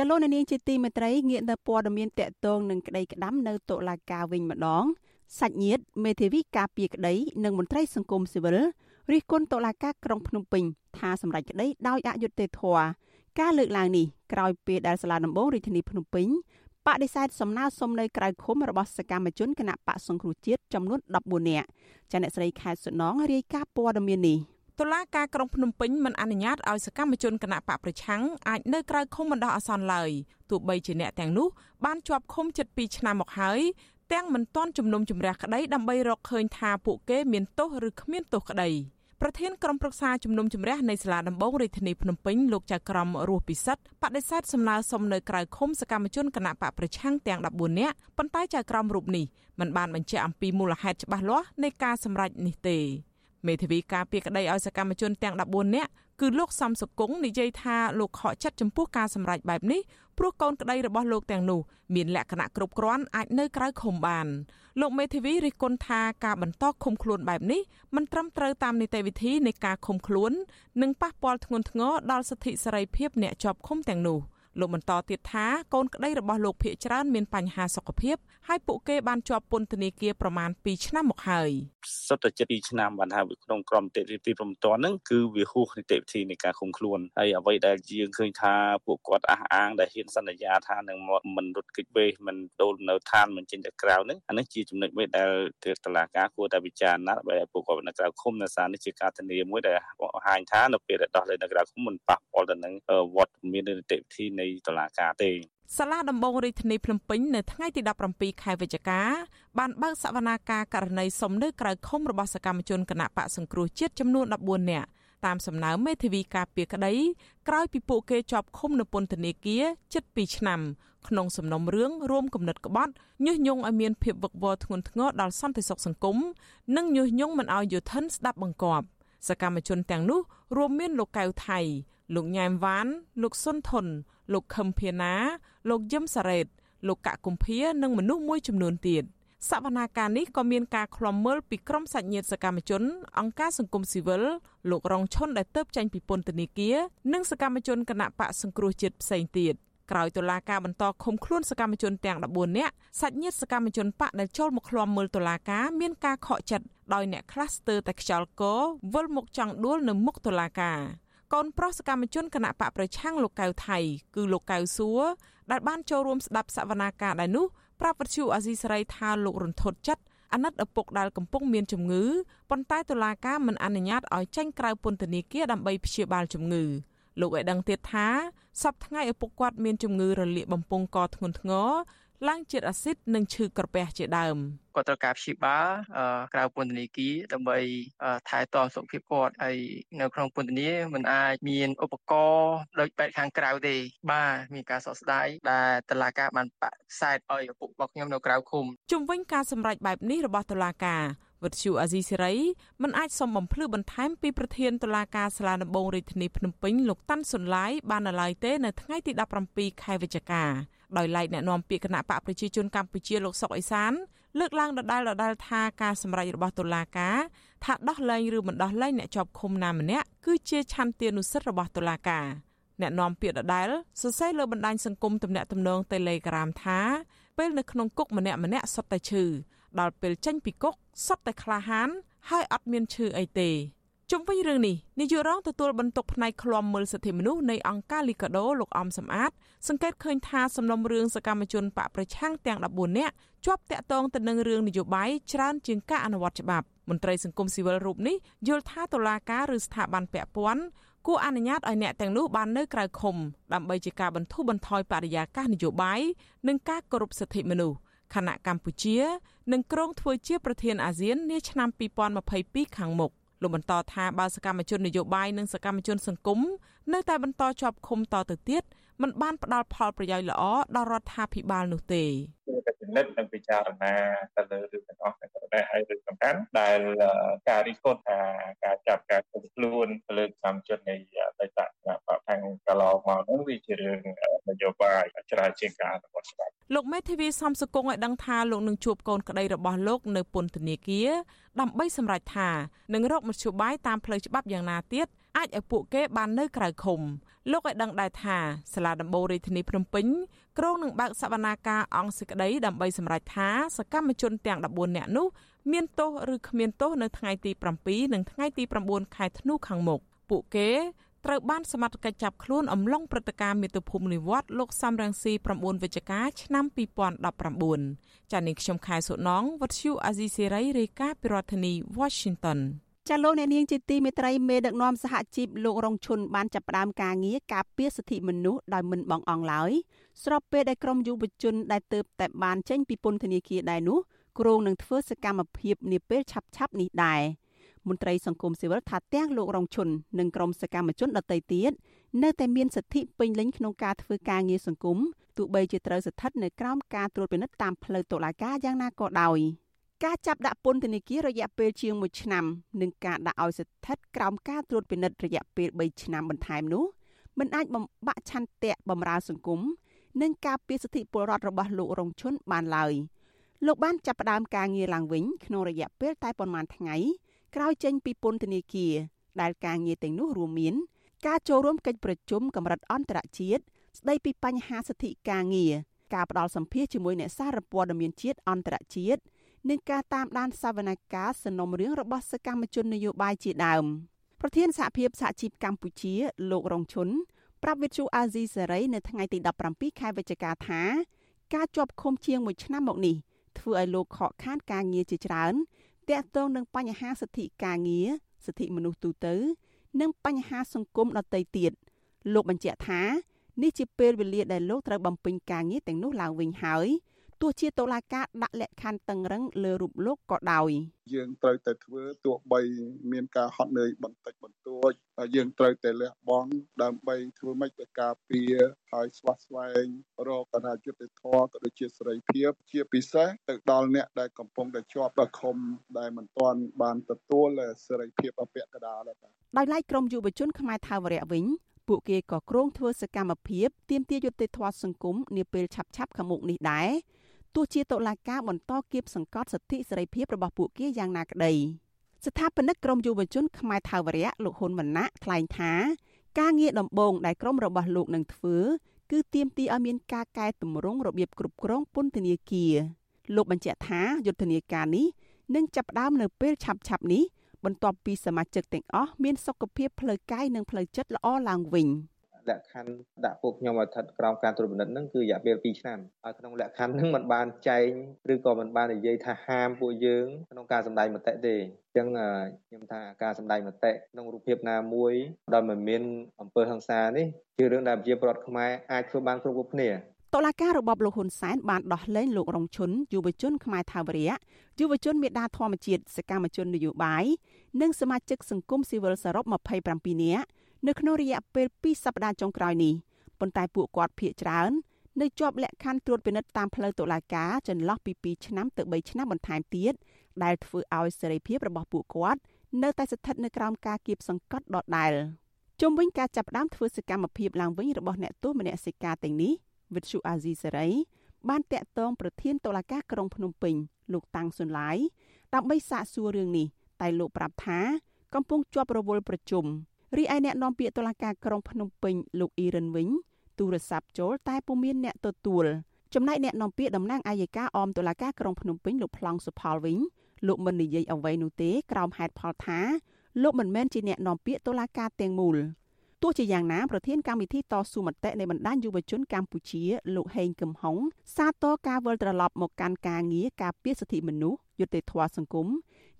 ចលនានាងជាទីមេត្រីងាកនៅព័ត៌មានតកតងនឹងក្តីក្តាំនៅតុលាការវិញម្ដងសាច់ញាតិមេធាវីការពារក្តីនិងមន្ត្រីសង្គមស៊ីវិលរិះគន់តុលាការក្រុងភ្នំពេញថាសម្រេចក្តីដោយអយុត្តិធម៌ការលើកឡើងនេះក្រោយពេលដែលសាលាដំបងរាជធានីភ្នំពេញបដិសេធសំណើសុំនៅក្រៅឃុំរបស់សកម្មជនគណៈបកសង្គ្រោះជាតិចំនួន14នាក់ចាអ្នកស្រីខែសុណងរាយការណ៍ព័ត៌មាននេះ តុលាការក្រុងភ្នំពេញមិនអនុញ្ញាតឲ្យសកម្មជនគណៈបកប្រឆាំងអាចនៅក្រៅឃុំបណ្ដោះអាសន្នឡើយទោះបីជាអ្នកទាំងនោះបានជាប់ឃុំជិត2ឆ្នាំមកហើយទាំងមិនទាន់ជំនុំជម្រះក្តីដើម្បីរកឃើញថាពួកគេមានទោសឬគ្មានទោសក្តីប្រធានក្រុមប្រឹក្សាជំនុំជម្រះនៃសាលាដំបងរាជធានីភ្នំពេញលោកចៅក្រមរស់ពិសិដ្ឋបដិសេធសំណើសុំនៅក្រៅឃុំសកម្មជនគណៈបកប្រឆាំងទាំង14នាក់ប៉ុន្តែចៅក្រមរូបនេះមិនបានបញ្ជាក់អំពីមូលហេតុច្បាស់លាស់នៃការសម្រេចនេះទេ មេធាវីការពីក្តីឲ្យសកម្មជនទាំង14នាក់គឺលោកសំសុគង្គនិយាយថាលោកខកចិត្តចំពោះការសម្រេចបែបនេះព្រោះកូនក្តីរបស់លោកទាំងនោះមានលក្ខណៈគ្រប់គ្រាន់អាចនៅក្រៅឃុំបានលោកមេធាវីរិះគន់ថាការបន្តឃុំខ្លួនបែបនេះមិនត្រឹមត្រូវតាមនីតិវិធីនៃការឃុំខ្លួន និងប៉ះពាល់ធ្ងន់ធ្ងរដល់សិទ្ធិសេរីភាពអ្នកជាប់ឃុំទាំងនោះ។ លោកបន្តទៀតថាកូនក្តីរបស់លោកភៀកច្រើនមានបញ្ហាសុខភាពហើយពួកគេបានជាប់ពន្ធនាគារប្រមាណ2ឆ្នាំមកហើយសុទ្ធតែជិត2ឆ្នាំបានថាក្នុងក្រមនីតិវិធីព្រមតាន់ហ្នឹងគឺវាហួសនីតិវិធីនៃការឃុំខ្លួនហើយអ្វីដែលយើងឃើញថាពួកគាត់អះអាងដែលហ៊ានសន្យាថានឹងមិនរត់គេចវេសមិនដូលនៅឋានមិនចេញទៅក្រៅហ្នឹងអានេះជាចំណុចមួយដែលតុលាការគួរតែពិចារណាដើម្បីឲ្យពួកគាត់នៅក្រៅឃុំនៅសារនេះជាការធានាមួយដែលបង្ហាញថានៅពេលដែលដោះលែងនៅក្រៅឃុំមិនប៉ះពាល់ទៅនឹងវត្តមាននីតិវិធីនៃតុលាការទេសាលាដំបងរាជធានីភ្នំពេញនៅថ្ងៃទី17ខែវិច្ឆិកាបានបើកសវនាការករណីសំណើក្រៅឃុំរបស់សកម្មជនគណៈបកសង្គ្រោះជាតិចំនួន14នាក់តាមសំណើមេធាវីការពីក្តីក្រោយពីពួកគេជាប់ឃុំនៅពន្ធនាគារជិត2ឆ្នាំក្នុងសំណុំរឿងរួមគំនិតក្បត់ញុះញង់ឲ្យមានភាពវឹកវរធ្ងន់ធ្ងរដល់សន្តិសុខសង្គមនិងញុះញង់មិនឲ្យយុធិនស្ដាប់បង្គាប់សកម្មជនទាំងនោះរួមមានលោកកៅថៃលោកញ៉ែមវ៉ានលោកសុនធុន លោកខឹមភាណា លោកយឹមសារ៉េតលោកកកគុម្ភានិងមនុស្សមួយចំនួនទៀតសវនាការនេះក៏មានការឃ្លាំមើលពីក្រុមសាច់ញាតិសកម្មជន អង្គការសង្គមស៊ីវិលលោករងឈុនដែលទៅចេញពីពន្ធនាគារនិងសកម្មជនគណៈបកសង្គ្រោះជាតិផ្សេងទៀតក្រោយតុលាការបន្តឃុំខ្លួនសកម្មជនទាំង14នាក់សាច់ញាតិសកម្មជនបកដែលចូលមកឃ្លាំមើលតុលាការមានការខកចិត្តដោយអ្នកខ្លះស្ទើរតែខ្យល់ក វិលមុខចង់ដួលនៅមុខតុលាការ កូនប្រុសសកម្មជនគណៈបកប្រឆាំងលោកកៅថៃ គឺលោកកៅសួរដែលបានចូលរួមស្ដាប់សវនាការដែរនោះប្រាប់វិទ្យុអាស៊ីសេរីថាលោករន្ធត់ចិត្តអាណិតឪពុកដែលកំពុងមានជំងឺប៉ុន្តែតុលាការមិនអនុញ្ញាតឲ្យចេញក្រៅពន្ធនាគារដើម្បីព្យាបាលជំងឺលោកឲ្យដឹងទៀតថាសប្តាហ៍ឪពុកគាត់មានជំងឺរលាកបំពង់កធ្ងន់ធ្ងរ ឡើងជាតិអាស៊ីតនិងឈឺក្រពះជាដើមគាត់ត្រូវការព្យាបាលក្រៅពន្ធនាគារដើម្បីថែទាំសុខភាពគាត់ហើយនៅក្នុងពន្ធនាមិនអាចមានឧបករណ៍ដូចបែបខាងក្រៅទេបាទមានការសោកស្ដាយដែលតឡាការបានបាក់ខ្សែតឲ្យឪពុករបស់ខ្ញុំនៅក្រៅឃុំជំវិញការសម្រេចបែបនេះរបស់តឡាការ វិទ្យុអាស៊ីសេរីមិនអាចសុំបំភ្លឺបន្ថែមពីប្រធានតុលាការសាលាដំបងរាជធានីភ្នំពេញលោកតាន់សុនឡាយបាននៅឡើយទេនៅថ្ងៃទី17ខែវិច្ឆិកាដោយឡែកអ្នកនាំពាក្យគណៈបកប្រជាជនកម្ពុជាលោកសុកអេសានលើកឡើងដដែលដដែលថាការសម្រេចរបស់តុលាការថាដោះលែងឬមិនដោះលែងអ្នកជាប់ឃុំណាម្នាក់គឺជាឆន្ទានុសិទ្ធិរបស់តុលាការអ្នកនាំពាក្យដដែលសរសេរលើបណ្ដាញសង្គមទំនាក់ទំនង Telegram ថាពេលនៅក្នុងគុកម្នាក់ម្នាក់សុទ្ធតែឈឺ ដល់ពេលចេញពីគុកសុទ្ធតែក្លាហាន ហើយអត់មានឈឺអីទេជុំវិញរឿងនេះនាយករងទទួលបន្ទុកផ្នែកឃ្លាំមើលសិទ្ធិមនុស្សនៃអង្គការលីកាដូលោកអំសំអាត សង្កេតឃើញថាសំណុំរឿងសកម្មជនបកប្រឆាំងទាំង14នាក់ជាប់តាក់ទងទៅនឹងរឿងនយោបាយច្រើនជាងការអនុវត្តច្បាប់មន្ត្រីសង្គមស៊ីវិលរូបនេះយល់ថាតុលាការឬស្ថាប័នពាក់ព័ន្ធគួរអនុញ្ញាតឲ្យអ្នកទាំងនោះបាននៅក្រៅឃុំដើម្បីជាការបន្ធូរបន្ថយបរិយាកាសនយោបាយនិងការគោរពសិទ្ធិមនុស្ស ខណៈកម្ពុជានឹងក្រុងធ្វើជាប្រធានអាស៊ាននាឆ្នាំ2022ខាងមុខលោកបន្តថាបើសកម្មជននយោបាយនិងសកម្មជនសង្គមនៅតែបន្តជាប់ឃុំតទៅទៀត มันបានផ្ដល់ផលប្រយោជន៍ល្អដល់រដ្ឋាភិបាលនោះទេគួរតែពិនិត្យនិងពិចារណាទៅលើរឿងទាំងអស់ទាំងនេះហើយរឿងសំខាន់ដែលការរិះគន់ថាការចាប់ការគុំខ្លួនទៅលើកម្មជននៃបេតកបកខាងកន្លងមកនោះវាជារឿងនយោបាយច្រើនជាងការអនុវត្តច្បាប់លោកមេធាវីសំសុគងឲ្យដឹងថាលោកនឹងជួបកូនក្តីរបស់លោកនៅពន្ធនាគារដើម្បីសម្រេចថានឹងរកមធ្យោបាយតាមផ្លូវច្បាប់យ៉ាងណាទៀតអាចឲ្យពួកគេបាននៅក្រៅឃុំលោកឲ្យដឹងដែរថាសាលាដំបូងរាជធានីភ្នំពេញក្រុងនឹងបើកសវនាការអង្គសេចក្តីដើម្បីសម្រេចថាសកម្មជនទាំង14នាក់នោះមានទោសឬគ្មានទោសនៅថ្ងៃទី7និងថ្ងៃទី9ខែធ្នូខាងមុខពួកគេត្រូវបានសមត្ថកិច្ចចាប់ខ្លួនអំឡុងព្រឹត្តិការណ៍មាតុភូមិនិវត្តលោកសំរងស៊ី9វិច្ឆិកាឆ្នាំ2019ចា៎នាងខ្ញុំខែសុណងវັດឈូអាស៊ីសេរីរាយការណ៍ពីរដ្ឋធានី Washington ចាលោកអ្នកនាងជាទីមេត្រីមេដឹកនាំសហជីពលោករងឈុនបានចាប់ផ្ដើមការងារការពារសិទ្ធិមនុស្សដោយមិនបងអង្គឡើយស្របពេលដែលក្រមយុវជនដែលទៅតែបានចេញពីពន្ធនាគារដែរនោះគ្រោងនឹងធ្វើសកម្មភាពនាពេលឆាប់ៗនេះដែរមន្ត្រីសង្គមស៊ីវិលថាទាំងលោករងឈុននិងក្រុមសកម្មជនដទៃទៀតនៅតែមានសិទ្ធិពេញលេញក្នុងការធ្វើការងារសង្គមទោះបីជាត្រូវស្ថិតនៅក្រោមការត្រួតពិនិត្យតាមផ្លូវតុលាការយ៉ាងណាក៏ដោយ ការចាប់ដាក់ពន្ធនាគាររយៈពេលជាង1ឆ្នាំនិងការដាក់ឲ្យស្ថិតក្រោមការត្រួតពិនិត្យរយៈពេល3ឆ្នាំបន្ថែមនោះមិនអាចបំបាក់ឆន្ទៈបំរើសង្គមនិងការពារសិទ្ធិពលរដ្ឋរបស់លោករងឈុនបានឡើយលោកបានចាប់ផ្ដើមការងារឡើងវិញក្នុងរយៈពេលតែប៉ុន្មានថ្ងៃក្រោយចេញពីពន្ធនាគារដែលការងារទាំងនោះរួមមាន ការចូលរួមកិច្ចប្រជុំកម្រិតអន្តរជាតិស្ដីពីបញ្ហាសិទ្ធិការងារការផ្ដល់សម្ភារជាមួយអ្នកសារព័ត៌មានជាតិអន្តរជាតិ និងការតាមដានសវនកម្មសំណុំរឿងរបស់សកម្មជននយោបាយជាដើមប្រធានសហភាពសហជីពកម្ពុជាលោករងឈុនប្រាប់វិទ្យុអាស៊ីសេរីនៅថ្ងៃទី17ខែវិច្ឆិកាថា ការជាប់ឃុំជាង1ឆ្នាំមកនេះធ្វើឲ្យលោកខកខានការងារជាច្រើនទាក់ទងនឹងបញ្ហាសិទ្ធិការងារសិទ្ធិមនុស្សទូទៅ និងបញ្ហាសង្គមដទៃទៀតលោកបញ្ជាក់ថានេះជាពេលវេលាដែលលោកត្រូវបំពេញការងារទាំងនោះឡើងវិញហើយ ទោះជាតុលាការដាក់លក្ខខណ្ឌតឹងរឹងលើរូបលោកក៏ដោយយើងត្រូវតែធ្វើទោះបីមានការហត់នឿយបន្តិចបន្តួចយើងត្រូវតែលះបង់ដើម្បីធ្វើម៉េចទៅការពារហើយស្វាស្វែងរកអនាគតធម៌ក៏ដូចជាសេរីភាពជាពិសេសទៅដល់អ្នកដែលកំពុងតែជាប់ដល់ឃុំដែលមិនទាន់បានទទួលសេរីភាពអពាក់កណ្ដាលដែរដោយឡែកក្រមយុវជនខ្មែរថាវរៈវិញពួកគេក៏គ្រោងធ្វើសកម្មភាពទាមទារយុត្តិធម៌សង្គមនាពេលឆាប់ៗខាងមុខនេះដែរ ទោះជាតុលាការបន្តគៀបសង្កត់សិទ្ធិសេរីភាពរបស់ពួកគេយ៉ាងណាក្តីស្ថាបនិកក្រមយុវជនខ្មែរថាវរៈលោកហ៊ុនវណ្ណៈថ្លែងថា ការងារដំបូងដែលក្រមរបស់លោកនឹងធ្វើគឺទាមទារឲ្យមានការកែតម្រង់របៀបគ្រប់គ្រងពន្ធនាគារលោកបញ្ជាក់ថាយុទ្ធនាការនេះនឹងចាប់ផ្ដើមនៅពេលឆាប់ៗនេះបន្ទាប់ពីសមាជិកទាំងអស់មានសុខភាពផ្លូវកាយនិងផ្លូវចិត្តល្អឡើងវិញ។ លក្ខខណ្ឌដាក់ពួកខ្ញុំឲ្យស្ថិតក្រោមការត្រួតពិនិត្យហ្នឹងគឺរយៈពេល2ឆ្នាំហើយក្នុងលក្ខខណ្ឌហ្នឹងมันបានចែងឬក៏มันបាននិយាយថាហាមពួកយើងក្នុងការសម្ដែងមតិទេអញ្ចឹងខ្ញុំថាការសម្ដែងមតិក្នុងរូបភាពណាមួយដែលមិនមានអំពើហិង្សានេះជារឿងដែលប្រជាពលរដ្ឋខ្មែរអាចធ្វើបានគ្រប់គ្រប់គ្នាតុលាការរបបលោកហ៊ុនសែនបានដោះលែងលោករងឈុនយុវជនខ្មែរថាវរៈយុវជនមេដាធម្មជាតិសកម្មជននយោបាយនិងសមាជិកសង្គមស៊ីវិលសរុប27នាក់ នៅក្នុងរយៈពេល2សប្តាហ៍ចុងក្រោយនេះប៉ុន្តែពួកគាត់ភ័យច្រើននៅជាប់លក្ខខណ្ឌត្រួតពិនិត្យតាមផ្លូវតុលាការចន្លោះពី2ឆ្នាំទៅ3ឆ្នាំបន្ថែមទៀតដែលធ្វើឲ្យសេរីភាពរបស់ពួកគាត់នៅតែស្ថិតនៅក្រោមការគៀបសង្កត់ដដែលជុំវិញការចាប់ផ្ដើមធ្វើសកម្មភាពឡើងវិញរបស់អ្នកទោសមនសិការទាំងនេះវិទ្យុអាស៊ីសេរីបានតាក់ទងប្រធានតុលាការក្រុងភ្នំពេញលោកតាំងសុនឡាយដើម្បីសាកសួររឿងនេះតែលោកប្រាប់ថា កំពុងជាប់រវល់ប្រជុំ រីឯអ្នកនាំពាក្យតុលាការក្រុងភ្នំពេញលោកអ៊ីរិនវិញទូរស័ព្ទចូលតែពុំមានអ្នកទទួលចំណែកអ្នកនាំពាក្យតំណាងអាយកាអមតុលាការក្រុងភ្នំពេញលោកប្លង់សុផលវិញលោកមិននិយាយអ្វីនោះទេក្រោមហេតុផលថាលោកមិនមែនជាអ្នកនាំពាក្យតុលាការទាំងមូលទោះជាយ៉ាងណាប្រធានកម្មវិធីតស៊ូមតិនៃបណ្ដាញយុវជនកម្ពុជាលោកហេងកឹមហុងសាទរការវិលត្រឡប់មកកាន់ការងារការពារសិទ្ធិមនុស្សយុត្តិធម៌សង្គម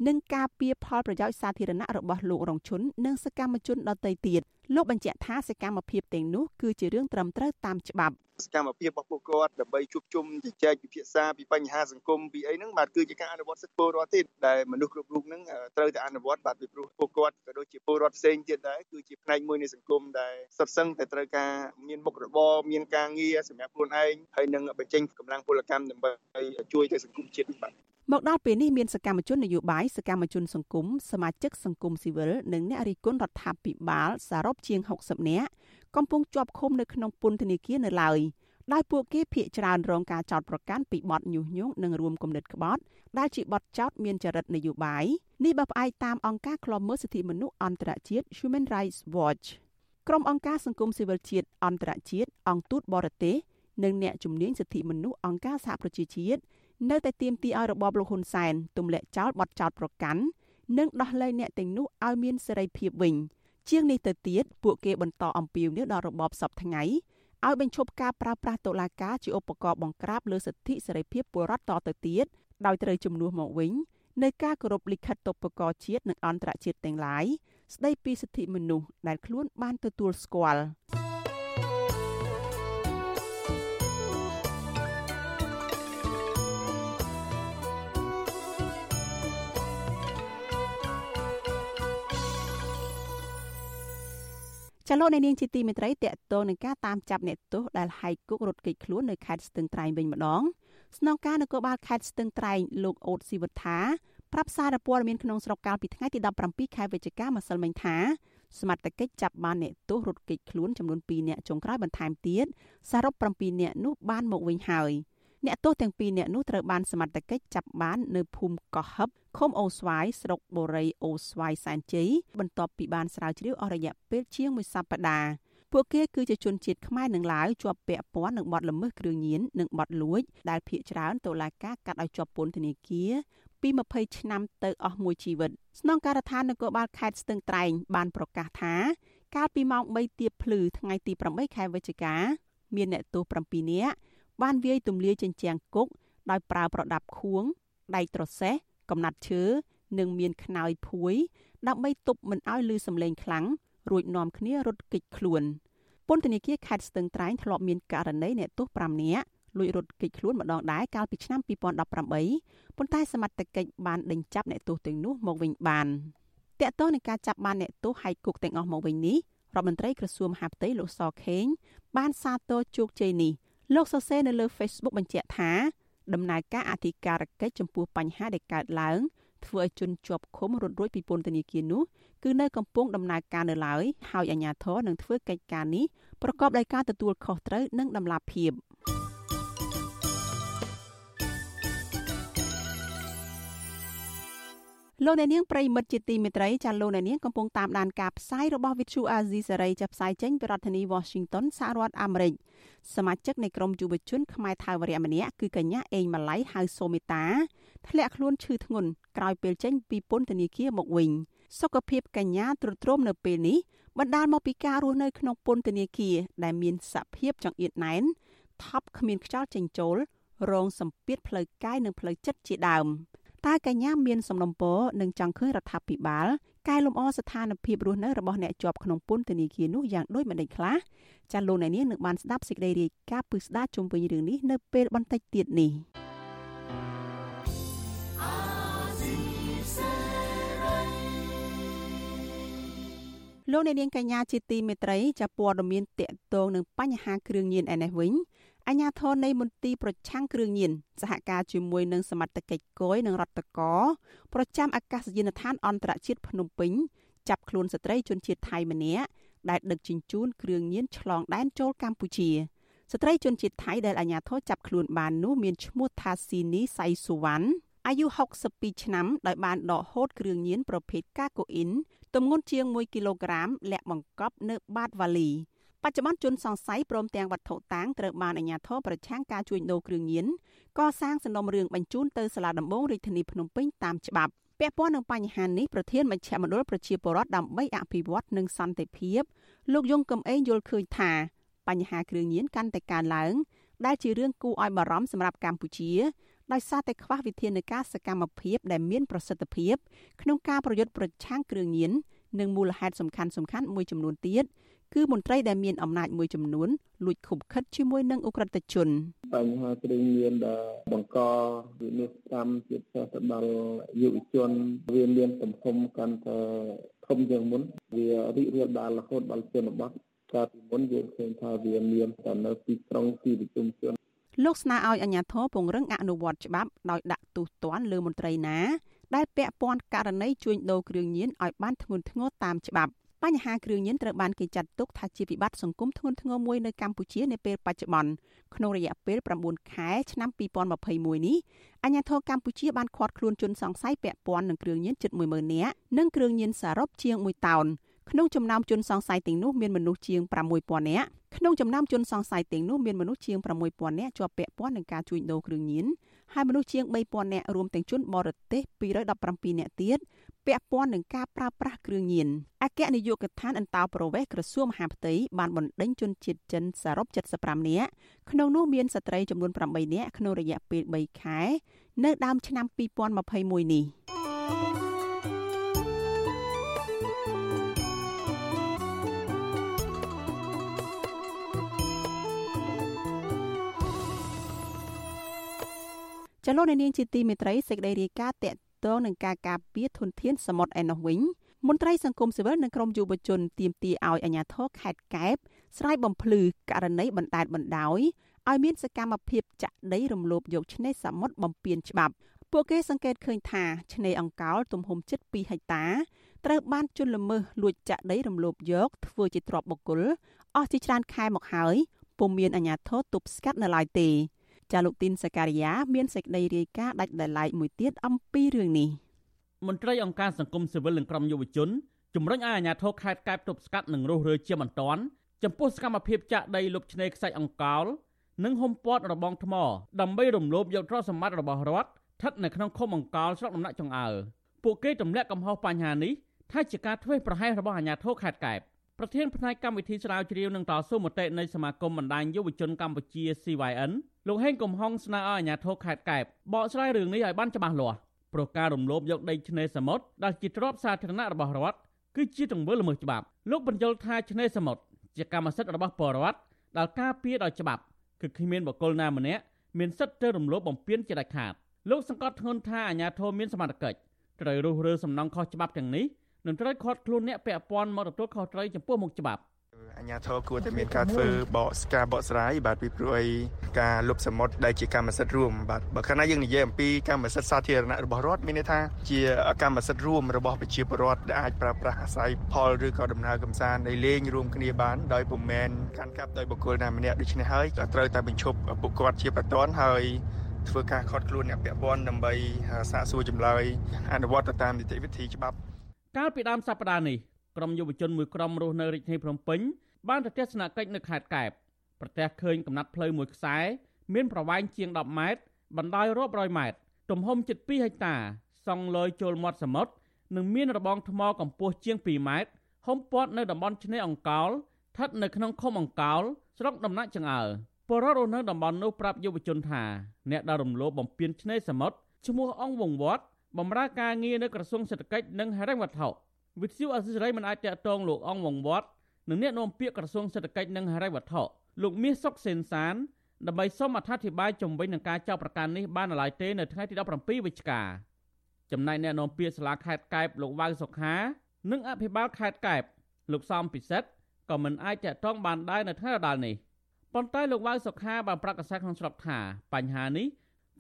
និងការពារផលប្រយោជន៍សាធារណៈរបស់លោករងឈុននិងសកម្មជនដទៃទៀត លោកបញ្ជាក់ថាសកម្មភាពទាំងនោះគឺជារឿងត្រឹមត្រូវតាមច្បាប់សកម្មភាពរបស់ពួកគាត់ដើម្បីជួបជុំជជែកពិភាក្សាពីបញ្ហាសង្គមពីអីហ្នឹងបាទគឺជាការអនុវត្តសិទ្ធិពលរដ្ឋទៀតដែលមនុស្សគ្រប់រូបហ្នឹងត្រូវតែអនុវត្តបាទពីព្រោះពួកគាត់ក៏ដូចជាពលរដ្ឋផ្សេងទៀតដែរគឺជាផ្នែកមួយនៃសង្គមដែលសុទ្ធសឹងតែត្រូវការមានមុខរបរមានការងារសម្រាប់ខ្លួនឯងហើយនឹងបញ្ចេញកម្លាំងពលកម្មដើម្បីជួយទៅសង្គមជាតិបាទមកដល់ពេលនេះមានសកម្មជននយោបាយសកម្មជនសង្គមសមាជិកសង្គមស៊ីវិលនិងអ្នករិះគន់រដ្ឋាភិបាលសរុបជាង60នាក់កំពុងជាប់ឃុំនៅក្នុងពន្ធនាគារនៅឡើយដោយពួកគេភ័យច្រើនរងការចោទប្រកាន់ពីបទញុះញង់និងរួមគំនិតក្បត់ដែលជាបទចោទមានចរិតនយោបាយនេះបើផ្អែកតាមអង្គការឃ្លាំមើលសិទ្ធិមនុស្សអន្តរជាតិ Human Rights Watch ក្រុមអង្គការសង្គមស៊ីវិលជាតិអន្តរជាតិអង្គទូតបរទេសនិងអ្នកជំនាញសិទ្ធិមនុស្សអង្គការសហប្រជាជាតិនៅតែទាមទារឲ្យរបបលោកហ៊ុនសែនទម្លាក់ចោលបទចោទប្រកាន់និងដោះលែងអ្នកទាំងនោះឲ្យមានសេរីភាពវិញ ជាងនេះទៅទៀតពួកគេបន្តអំពាវនាវដល់របបសពថ្ងៃឲ្យបញ្ឈប់ការប្រើប្រាស់តុលាការជាឧបករណ៍បង្ក្រាបលើសិទ្ធិសេរីភាពពលរដ្ឋតទៅទៀតដោយត្រូវជំនួសមកវិញនៃការគោរពលិខិតតុបកោជាតិនិងអន្តរជាតិទាំងឡាយស្ដីពីសិទ្ធិមនុស្សដែលខ្លួនបានទទួលស្គាល់ ចលនានាងជាទីមេត្រីតកតងនឹងការតាមចាប់អ្នកទោសដែលហែកគុករត់គេចខ្លួននៅខេត្តស្ទឹងត្រែងវិញម្ដងស្នងការនគរបាលខេត្តស្ទឹងត្រែងលោកអូតស៊ីវុធាប្រាប់សារព័ត៌មានក្នុងស្រុកកាលពីថ្ងៃទី17ខែវិច្ឆិកាម្សិលមិញថាសមត្ថកិច្ចចាប់បានអ្នកទោសរត់គេចខ្លួនចំនួន2នាក់ចុងក្រោយបន្ថែមទៀតសរុប7នាក់នោះបានមកវិញហើយអ្នកទោសទាំងពីរនាក់នោះត្រូវបានសមត្ថកិច្ចចាប់បាននៅភូមិកោះហឹប ឃុំអូស្វាយស្រុកបូរីអូស្វាយសែនជ័យបន្ទាប់ពីបានស្រាវជ្រាវអស់រយៈពេលជាងមួយសប្តាហ៍ពួកគេគឺជាជនជាតិខ្មែរនិងឡាវជាប់ពាក់ព័ន្ធនឹងបទល្មើសគ្រឿងញៀននិងបទលួច ដែលភ ieck ច្រើនតុលាការកាត់ឲ្យជាប់ពន្ធនាគារពី20ឆ្នាំទៅអស់មួយជីវិតស្នងការដ្ឋាននគរបាលខេត្តស្ទឹងត្រែងបានប្រកាសថា កាលពីម៉ោង3ទៀបភ្លឺថ្ងៃទី8ខែវិច្ឆិកា មានអ្នកទោស7នាក់បានវាយទម្លាយជញ្ជាំងគុកដោយប្រើប្រដាប់ខួងដៃត្រសេះ កំណាត់ឈើនិងមានខ្នើយភួយដើម្បីទប់មិនឲ្យលឺសំឡេងខ្លាំងរួចនាំគ្នារត់គេចខ្លួនពន្ធនាគារខេត្តស្ទឹងត្រែងធ្លាប់មានករណីអ្នកទោស5នាក់លួចរត់គេចខ្លួនម្ដងដែរកាលពីឆ្នាំ2018ប៉ុន្តែសមត្ថកិច្ចបានដេញចាប់អ្នកទោសទាំងនោះមកវិញបានតកតងនឹងការចាប់បានអ្នកទោសហាយគុកទាំងអស់មកវិញនេះរដ្ឋមន្ត្រីក្រសួងមហាផ្ទៃលោកសខេងបានសាទរជោគជ័យនេះលោកសរសេរនៅលើ Facebook បញ្ជាក់ថា ដំណើរការអធិការកិច្ចចំពោះបញ្ហាដែលកើតឡើងធ្វើឲ្យជនជាប់ឃុំរត់រួចពីពន្ធនាគារនោះគឺនៅកំពុងដំណើរការនៅឡើយហើយអាជ្ញាធរនឹងធ្វើកិច្ចការនេះប្រកបដោយការទទួលខុសត្រូវនិងតម្លាភាព។ លោកអ្នកនាងប្រិមិត្តជាទីមេត្រីចាលោកអ្នកនាងកំពុងតាមដានការផ្សាយរបស់ Vithu Azizi សេរីចាប់ផ្សាយចេញពីរដ្ឋធានី Washington សហរដ្ឋអាមេរិកសមាជិកនៃក្រុមយុវជនខ្មែរថៅវរៈម្នាក់គឺកញ្ញាអេងម៉ាឡៃហៅសូមេតាធ្លាក់ខ្លួនឈឺធ្ងន់ក្រោយពេលចេញពីពន្ធនាគារមកវិញសុខភាពកញ្ញាទ្រុឌទ្រោមនៅពេលនេះបណ្ដាលមកពីការរស់នៅក្នុងពន្ធនាគារដែលមានសភាពចង្អៀតណែនថប់គ្មានខ្យល់ចេញចូលរងសម្ពាធផ្លូវកាយនិងផ្លូវចិត្តជាដើម តើកញ្ញាមានសំណុំពរនិងចង់ឃើញរដ្ឋាភិបាលកែលម្អស្ថានភាពរស់នៅរបស់អ្នកជាប់ក្នុងពន្ធនាគារនោះយ៉ាងដូចម្តេចខ្លះចាលោកអ្នកនាងនឹងបានស្ដាប់សេចក្តីរាយការណ៍ពឹស្ដារជុំវិញរឿងនេះនៅពេលបន្តិចទៀតនេះលោកអ្នកនាងកញ្ញាជាទីមេត្រីចាព័ត៌មានតកតងនឹងបញ្ហាគ្រឿងញៀនឯនេះវិញ អាជ្ញាធរនៃមន្ទីរប្រឆាំងគ្រឿងញៀនសហការជាមួយនឹងសមត្ថកិច្ចគយនិងរដ្ឋកោប្រចាំអាកាសយានដ្ឋានអន្តរជាតិភ្នំពេញចាប់ខ្លួនស្ត្រីជនជាតិថៃម្នាក់ដែលដឹកជញ្ជូនគ្រឿងញៀនឆ្លងដែនចូលកម្ពុជាស្ត្រីជនជាតិថៃដែលអាជ្ញាធរចាប់ខ្លួនបាននោះមានឈ្មោះថាស៊ីនីសៃស៊ូវ៉ាន់អាយុ62ឆ្នាំដោយបានដកហូតគ្រឿងញៀនប្រភេទកាកូអ៊ីនទម្ងន់ជាង1គីឡូក្រាមលាក់បង្កប់នៅបាតវ៉ាលី បច្ចុប្បន្នជនសង្ស័យព្រមទាំងវត្ថុតាងត្រូវបានអាជ្ញាធរប្រឆាំងការជួញដូរគ្រឿងញៀនកសាងសំណុំរឿងបញ្ជូនទៅសាលាដំបងរាជធានីភ្នំពេញតាមច្បាប់ពាក់ព័ន្ធនឹងបញ្ហានេះប្រធានមជ្ឈមណ្ឌលប្រជាពលរដ្ឋដើម្បីអភិវឌ្ឍនិងសន្តិភាពលោកយងកំឯងយល់ឃើញថាបញ្ហាគ្រឿងញៀនកាន់តែកើនឡើង ដែលជារឿងគួរឲ្យបារម្ភសម្រាប់កម្ពុជាដោយសារតែខ្វះវិធានការសកម្មភាពដែលមានប្រសិទ្ធភាពក្នុងការប្រយុទ្ធប្រឆាំងគ្រឿងញៀននិងមូលហេតុសំខាន់ៗមួយចំនួនទៀត គឺមន្ត្រីដែលមានអំណាចមួយចំនួនលួចខុបខិតជាមួយនឹងអ ுக ្រិតជនបញ្ហាគ្រឿងញៀនដែលបង្កវិនិច្ឆ័យជាពិសេសទៅដល់យុវជនវាមានទំហំកាន់តែធំជាងមុនវារីករាលដាលរហូតដល់ជនបទកាលពីមុនយើងឃើញថាវាមានតែនៅទីក្រុងទីប្រជុំជនលោកស្នើឲ្យអាជ្ញាធរពង្រឹងអនុវត្តច្បាប់ដោយដាក់ទោសទណ្ឌលើមន្ត្រីណាដែលពាក់ព័ន្ធករណីជួញដូរគ្រឿងញៀនឲ្យបានធ្ងន់ធ្ងរតាមច្បាប់ បញ្ហាគ្រឿងញៀនត្រូវបានគេចាត់ទុកថាជាវិបត្តិសង្គមធ្ងន់ធ្ងរមួយនៅកម្ពុជានាពេលបច្ចុប្បន្នក្នុងរយៈពេល9ខែឆ្នាំ2021នេះអាជ្ញាធរកម្ពុជាបានឃាត់ខ្លួនជនសង្ស័យពាក់ព័ន្ធនឹងគ្រឿងញៀនជិត10000នាក់និងគ្រឿងញៀនសរុបជាង1តោនក្នុងចំណោមជនសង្ស័យទាំងនោះមានមនុស្សជាង6000នាក់ក្នុងចំណោមជនសង្ស័យទាំងនោះមានមនុស្សជាង6000នាក់ជាប់ពាក់ព័ន្ធនឹងការជួញដូរគ្រឿងញៀនហើយមនុស្សជាង3000នាក់រួមទាំងជនបរទេស217នាក់ទៀត ពាក់ព័ន្ធនឹងការប្រើប្រាស់គ្រឿងញៀនអគ្គនាយកដ្ឋានអន្តោប្រវេសន៍ក្រសួងមហាផ្ទៃបានបណ្ដេញជនជាតិចិនសរុប75នាក់ក្នុងនោះមានស្ត្រីចំនួន8នាក់ក្នុងរយៈពេល3ខែ នៅដើមឆ្នាំ2021នេះចលនានាងជាទីមេត្រីសេចក្តីរាយការណ៍តេ តងនឹងការការពារធនធានសមុទ្រឯណោះវិញមន្ត្រីសង្គមស៊ីវិលនិងក្រមយុវជនទាមទារឲ្យអាជ្ញាធរខេត្តកែបស្រាយបំភ្លឺករណីបណ្តែតបណ្ដោយឲ្យមានសកម្មភាពចាក់ដីរំលោភយកឆ្នេរសមុទ្របំពេញច្បាប់ពួកគេសង្កេតឃើញថាឆ្នេរអង្កោលទំហំជិត2ហិកតាត្រូវបានជន់ល្មើសលួចចាក់ដីរំលោភយកធ្វើជាទ្រព្យបុគ្គលអស់ជាច្រើនខែមកហើយពុំមានអាជ្ញាធរទប់ស្កាត់នៅឡើយទេ ចាលោកទីនសការីយ៉ាមានសេចក្តីរាយការណ៍ដាច់ដោយឡែកមួយទៀតអំពីរឿងនេះមន្ត្រីអង្គការសង្គមស៊ីវិលនិងក្រុមយុវជនជំរុញឲ្យអាជ្ញាធរខេត្តកែបទប់ស្កាត់និងរុះរើជាបន្ទាន់ចំពោះសកម្មភាពចាក់ដីលុបឆ្នេរខ្សាច់អង្កោលនិងហុំព័ទ្ធរបងថ្មដើម្បីរំលោភយកទ្រព្យសម្បត្តិរបស់រដ្ឋស្ថិតនៅក្នុងឃុំអង្កោលស្រុកដំណាក់ចង្អើពួកគេទម្លាក់កំហុសបញ្ហានេះថាជាការធ្វេសប្រហែសរបស់អាជ្ញាធរខេត្តកែប ប្រធានផ្នែកកម្មវិធីស្រាវជ្រាវនឹងតស៊ូមតិនៃសមាគមបណ្ដាញយុវជនកម្ពុជា CYN លោកហេងកំហុងស្នើឲ្យអាជ្ញាធរខេត្តកែបបកស្រាយរឿងនេះឲ្យបានច្បាស់លាស់ព្រោះការរំលោភយកដីឆ្នេរសមុទ្រដែលជាទ្រព្យសាធារណៈរបស់រដ្ឋគឺជាទង្វើល្មើសច្បាប់លោកបញ្យល់ថាឆ្នេរសមុទ្រជាកម្មសិទ្ធិរបស់ពលរដ្ឋដែលការពារដោយច្បាប់គឺគ្មានបុគ្គលណាម្នាក់មានសិទ្ធិទៅរំលោភបំពានជាដាច់ខាតលោកសង្កត់ធ្ងន់ថាអាជ្ញាធរមានសមត្ថកិច្ចត្រូវរុះរើសំណងខុសច្បាប់ទាំងនេះ នឹងត្រូវខាត់ខ្លួនអ្នកពាក់ព័ន្ធមកទទួលខុសត្រូវចំពោះមុខច្បាប់អញ្ញាធរគួរតែមានការធ្វើបកស្ការបកស្រាយបាទពីព្រោះអីការលុបសមុទ្រដែលជាកម្មសិទ្ធិរួមបាទបើខណៈយើងនិយាយអំពីកម្មសិទ្ធិសាធារណៈរបស់រដ្ឋមានន័យថាជាកម្មសិទ្ធិរួមរបស់ប្រជាពលរដ្ឋដែលអាចប្រើប្រាស់អាស្រ័យផលឬក៏ដំណើរកំសាន្តនៃលេងរួមគ្នាបានដោយពុំមែនកាន់កាប់ដោយបុគ្គលណាម្នាក់ដូច្នេះហើយក៏ត្រូវតែបញ្ឈប់ពួកគាត់ជាបន្ទាន់ហើយធ្វើការខត់ខ្លួនអ្នកពាក់ព័ន្ធដើម្បីសាកសួរចម្លើយអនុវត្តតាមនីតិវិធីច្បាប់ កាលពីដើមសប្តាហ៍នេះក្រុមយុវជនមួយក្រុមរស់នៅរាជធានីភ្នំពេញបានទៅទស្សនកិច្ចនៅខេត្តកែបប្រទះឃើញកំណាត់ផ្លូវមួយខ្សែមានប្រវែងជាង10ម៉ែត្របណ្ដោយរាប់រយម៉ែត្រទំហំជិត2ហិកតាសង់លយចូលមាត់សមុទ្រនិងមានរបងថ្មកម្ពស់ជាង2ម៉ែត្រហុំព័ទ្ធនៅតំបន់ឆ្នេរអង្កោលស្ថិតនៅក្នុងឃុំអង្កោលស្រុកដំណាក់ចង្អើពលរដ្ឋរស់នៅតំបន់នោះប្រាប់យុវជនថាអ្នកដែលរំលោភបំពានឆ្នេរសមុទ្រឈ្មោះអង្គវងវត្ត បម្រើការងារនៅក្រសួងសេដ្ឋកិច្ចនិងហិរញ្ញវត្ថុវិទ្យុអសិរ័យមិនអាចតកតងលោកអង្គវងវត្តនិងអ្នកនាំពាក្យក្រសួងសេដ្ឋកិច្ចនិងហិរញ្ញវត្ថុលោកមាសសុកសេនសានដើម្បីសូមអធិប្បាយជំវិញនឹងការចោទប្រកាន់នេះបាននៅឡើយទេនៅថ្ងៃទី17វិច្ឆិកាចំណែកអ្នកនាំពាក្យសាលាខេត្តកែបលោកវ៉ៅសុខានិងអភិបាលខេត្តកែបលោកសំពិសិដ្ឋក៏មិនអាចតកតងបានដែរនៅថ្ងៃដដែលនេះប៉ុន្តែលោកវ៉ៅសុខាបានប្រកាសក្នុងស្រុកថាបញ្ហានេះ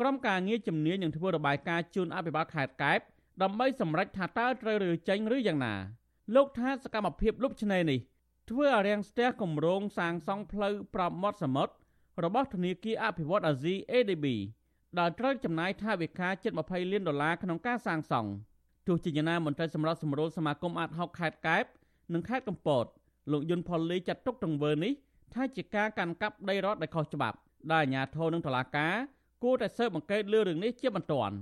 ក្រុមការងារជំនាញនឹងធ្វើរបាយការណ៍ជូនអភិបាលខេត្តកែបដើម្បីសម្រេចថាតើត្រូវឬចេញឬយ៉ាងណាលោកថាសកម្មភាពលុបឆ្នេរនេះធ្វើឲ្យរាំងស្ទះគម្រោងសាងសង់ផ្លូវប្រប់មាត់សមុទ្ររបស់ធនាគារអភិវឌ្ឍអាស៊ី ADB ដែលត្រូវចំណាយថវិកាជិត20លានដុល្លារក្នុងការសាងសង់ទោះជាយ៉ាងណាមន្ត្រីសម្រាប់សម្រួលសមាគមអាត60ខេត្តកែបនិងខេត្តកំពតលោកយុនផុលលីចាត់ទុកទង្វើនេះថាជាការកាន់កាប់ដីរដ្ឋដែលខុសច្បាប់ដែលអាជ្ញាធរនិងតុលាការ គួរតែស៊ើបអង្កេតលើរឿងនេះជាបន្ទាន់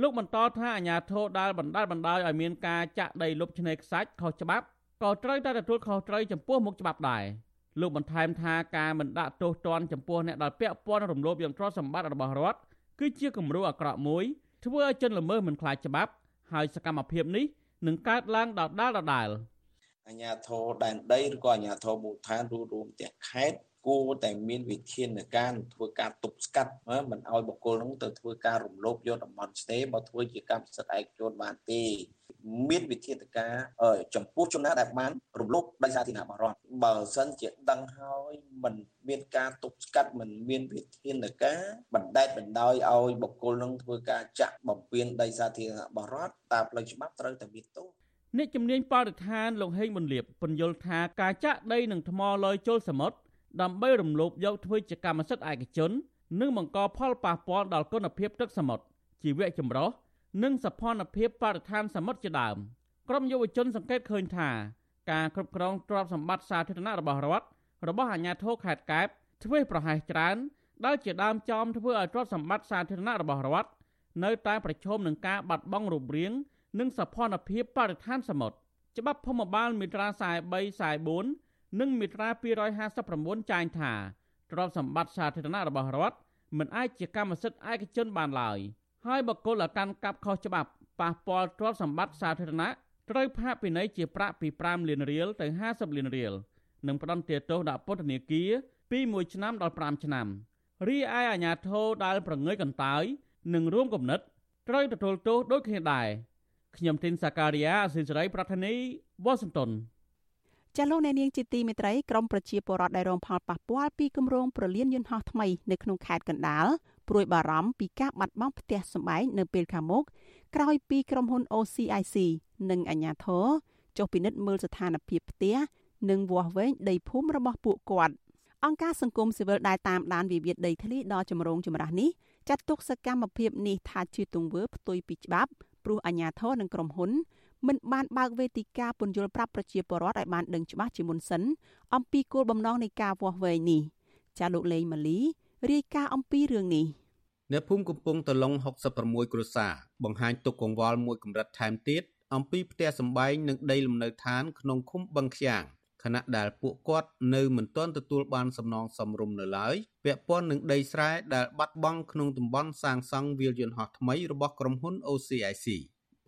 លោកបន្តថាអាជ្ញាធរដែលបណ្ដាលបណ្ដោយឲ្យមានការចាក់ដីលុបឆ្នេរខ្សាច់ខុសច្បាប់ក៏ត្រូវតែទទួលខុសត្រូវចំពោះមុខច្បាប់ដែរលោកបន្ថែមថាការមិនដាក់ទោសទណ្ឌចំពោះអ្នកដែលពាក់ព័ន្ធរំលោភយកទ្រព្យសម្បត្តិរបស់រដ្ឋគឺជាគំរូអាក្រក់មួយធ្វើឲ្យជនល្មើសមិនខ្លាចច្បាប់ហើយសកម្មភាពនេះនឹងកើតឡើងដដែលដដែលអាញាធរដែនដីឬក៏អាញាធរមូលដ្ឋានរួមរួមទាំងខេត្ត គួរតែមានវិធានការធ្វើការទប់ស្កាត់មិនឲ្យបុគ្គលនោះទៅធ្វើការរំលោភយកតំបន់ស្ទេមកធ្វើជាកម្មសិទ្ធិឯកជនបានទេមានវិធានការចំពោះចំណាដែលបានរំលោភដីសាធារណៈរបស់រដ្ឋបើសិនជាដឹងហើយមិនមានការទប់ស្កាត់មិនមានវិធានការបណ្ដេតបណ្ដោយឲ្យបុគ្គលនឹងធ្វើការចាក់បំពេញដីសាធារណៈរបស់រដ្ឋតាមផ្លូវច្បាប់ត្រូវតែមានទោសអ្នកជំនាញបរិស្ថានលោកហេងមុនលៀបពន្យល់ថាការចាក់ដីនឹងថ្មលយចូលសមុទ្រ ដើម្បីរំលោភយកធ្វើជាកម្មសិទ្ធិឯកជន និងបង្កផលប៉ះពាល់ដល់គុណភាពទឹកសមុទ្រជីវៈចម្រុះនិងសភនភាពបរិស្ថានសមុទ្រជាដើមក្រមយុវជនសង្កេតឃើញថាការគ្រប់គ្រងទ្រព្យសម្បត្តិសាធារណៈរបស់រដ្ឋរបស់អាជ្ញាធរខេត្តកែបធ្វើប្រហែសច្រើនដែលជាដើមចោមធ្វើឲ្យទ្រព្យសម្បត្តិសាធារណៈរបស់រដ្ឋនៅតែប្រឈមនឹងការបាត់បង់រូបរាង និងសភនភាពបរិស្ថានសមុទ្រច្បាប់ភូមិបាលមាត្រា43 44 និងមាត្រា259ចែងថាទ្រព្យសម្បត្តិសាធារណៈរបស់រដ្ឋមិនអាចជាកម្មសិទ្ធិឯកជនបានឡើយ។ហើយបុគ្គលដែលកាន់កាប់ខុសច្បាប់ប៉ះពាល់ទ្រព្យសម្បត្តិសាធារណៈត្រូវផាកពិន័យជាប្រាក់ពី5លានរៀលទៅ50លានរៀលនិងផ្តន្ទាទោសដាក់ពន្ធនាគារពី1ឆ្នាំដល់5ឆ្នាំរីឯអាជ្ញាធរដែលប្រងើយកន្តើយនិងរួមគំនិតត្រូវទទួលទោសដូចគ្នាដែរខ្ញុំទីនសាការីយ៉ាអសិលសេរីប្រធានីវ៉ាស៊ីនតោន ចាលោកអ្នកនាងជាទីមេត្រីក្រមប្រជាពលរដ្ឋដែលរងផលប៉ះពាល់ពីគម្រោងប្រលានយន្តហោះថ្មីនៅក្នុងខេត្តកណ្ដាលព្រួយបារម្ភពីការបាត់បង់ផ្ទះសម្បែងនៅពេលខាងមុខក្រោយពីក្រុមហ៊ុន OCIC និងអាជ្ញាធរចុះពិនិត្យមើលស្ថានភាពផ្ទះនិងវាស់វែងដីភូមិរបស់ពួកគាត់អង្គការសង្គមស៊ីវិលដែលតាមដានវិវាទដីធ្លីដ៏ចម្រូងចម្រាសនេះចាត់ទុកសកម្មភាពនេះថាជាទង្វើផ្ទុយពីច្បាប់ព្រោះអាជ្ញាធរនិងក្រុមហ៊ុន មិនបានបើកវេទិកាពន្យល់ប្រាប់ប្រជាពលរដ្ឋឲ្យបានដឹងច្បាស់ជាមុនសិនអំពីគោលបំណងនៃការវាស់វែងនេះចាលោកលេងម៉ាលីរាយការណ៍អំពីរឿងនេះអ្នកភូមិកំពង់តឡុង66គ្រួសារបង្ហាញទុកកង្វល់មួយកម្រិតថែមទៀតអំពីផ្ទះសម្បែងនិងដីលំនៅឋានក្នុងឃុំបឹងខ្យាងខណៈដែលពួកគាត់នៅមិនទាន់ទទួលបានសំណងសមរម្យនៅឡើយពាក់ព័ន្ធនឹងដីស្រែដែលបាត់បង់ក្នុងតំបន់សាងសង់វាលយន្តហោះថ្មីរបស់ក្រុមហ៊ុន OCIC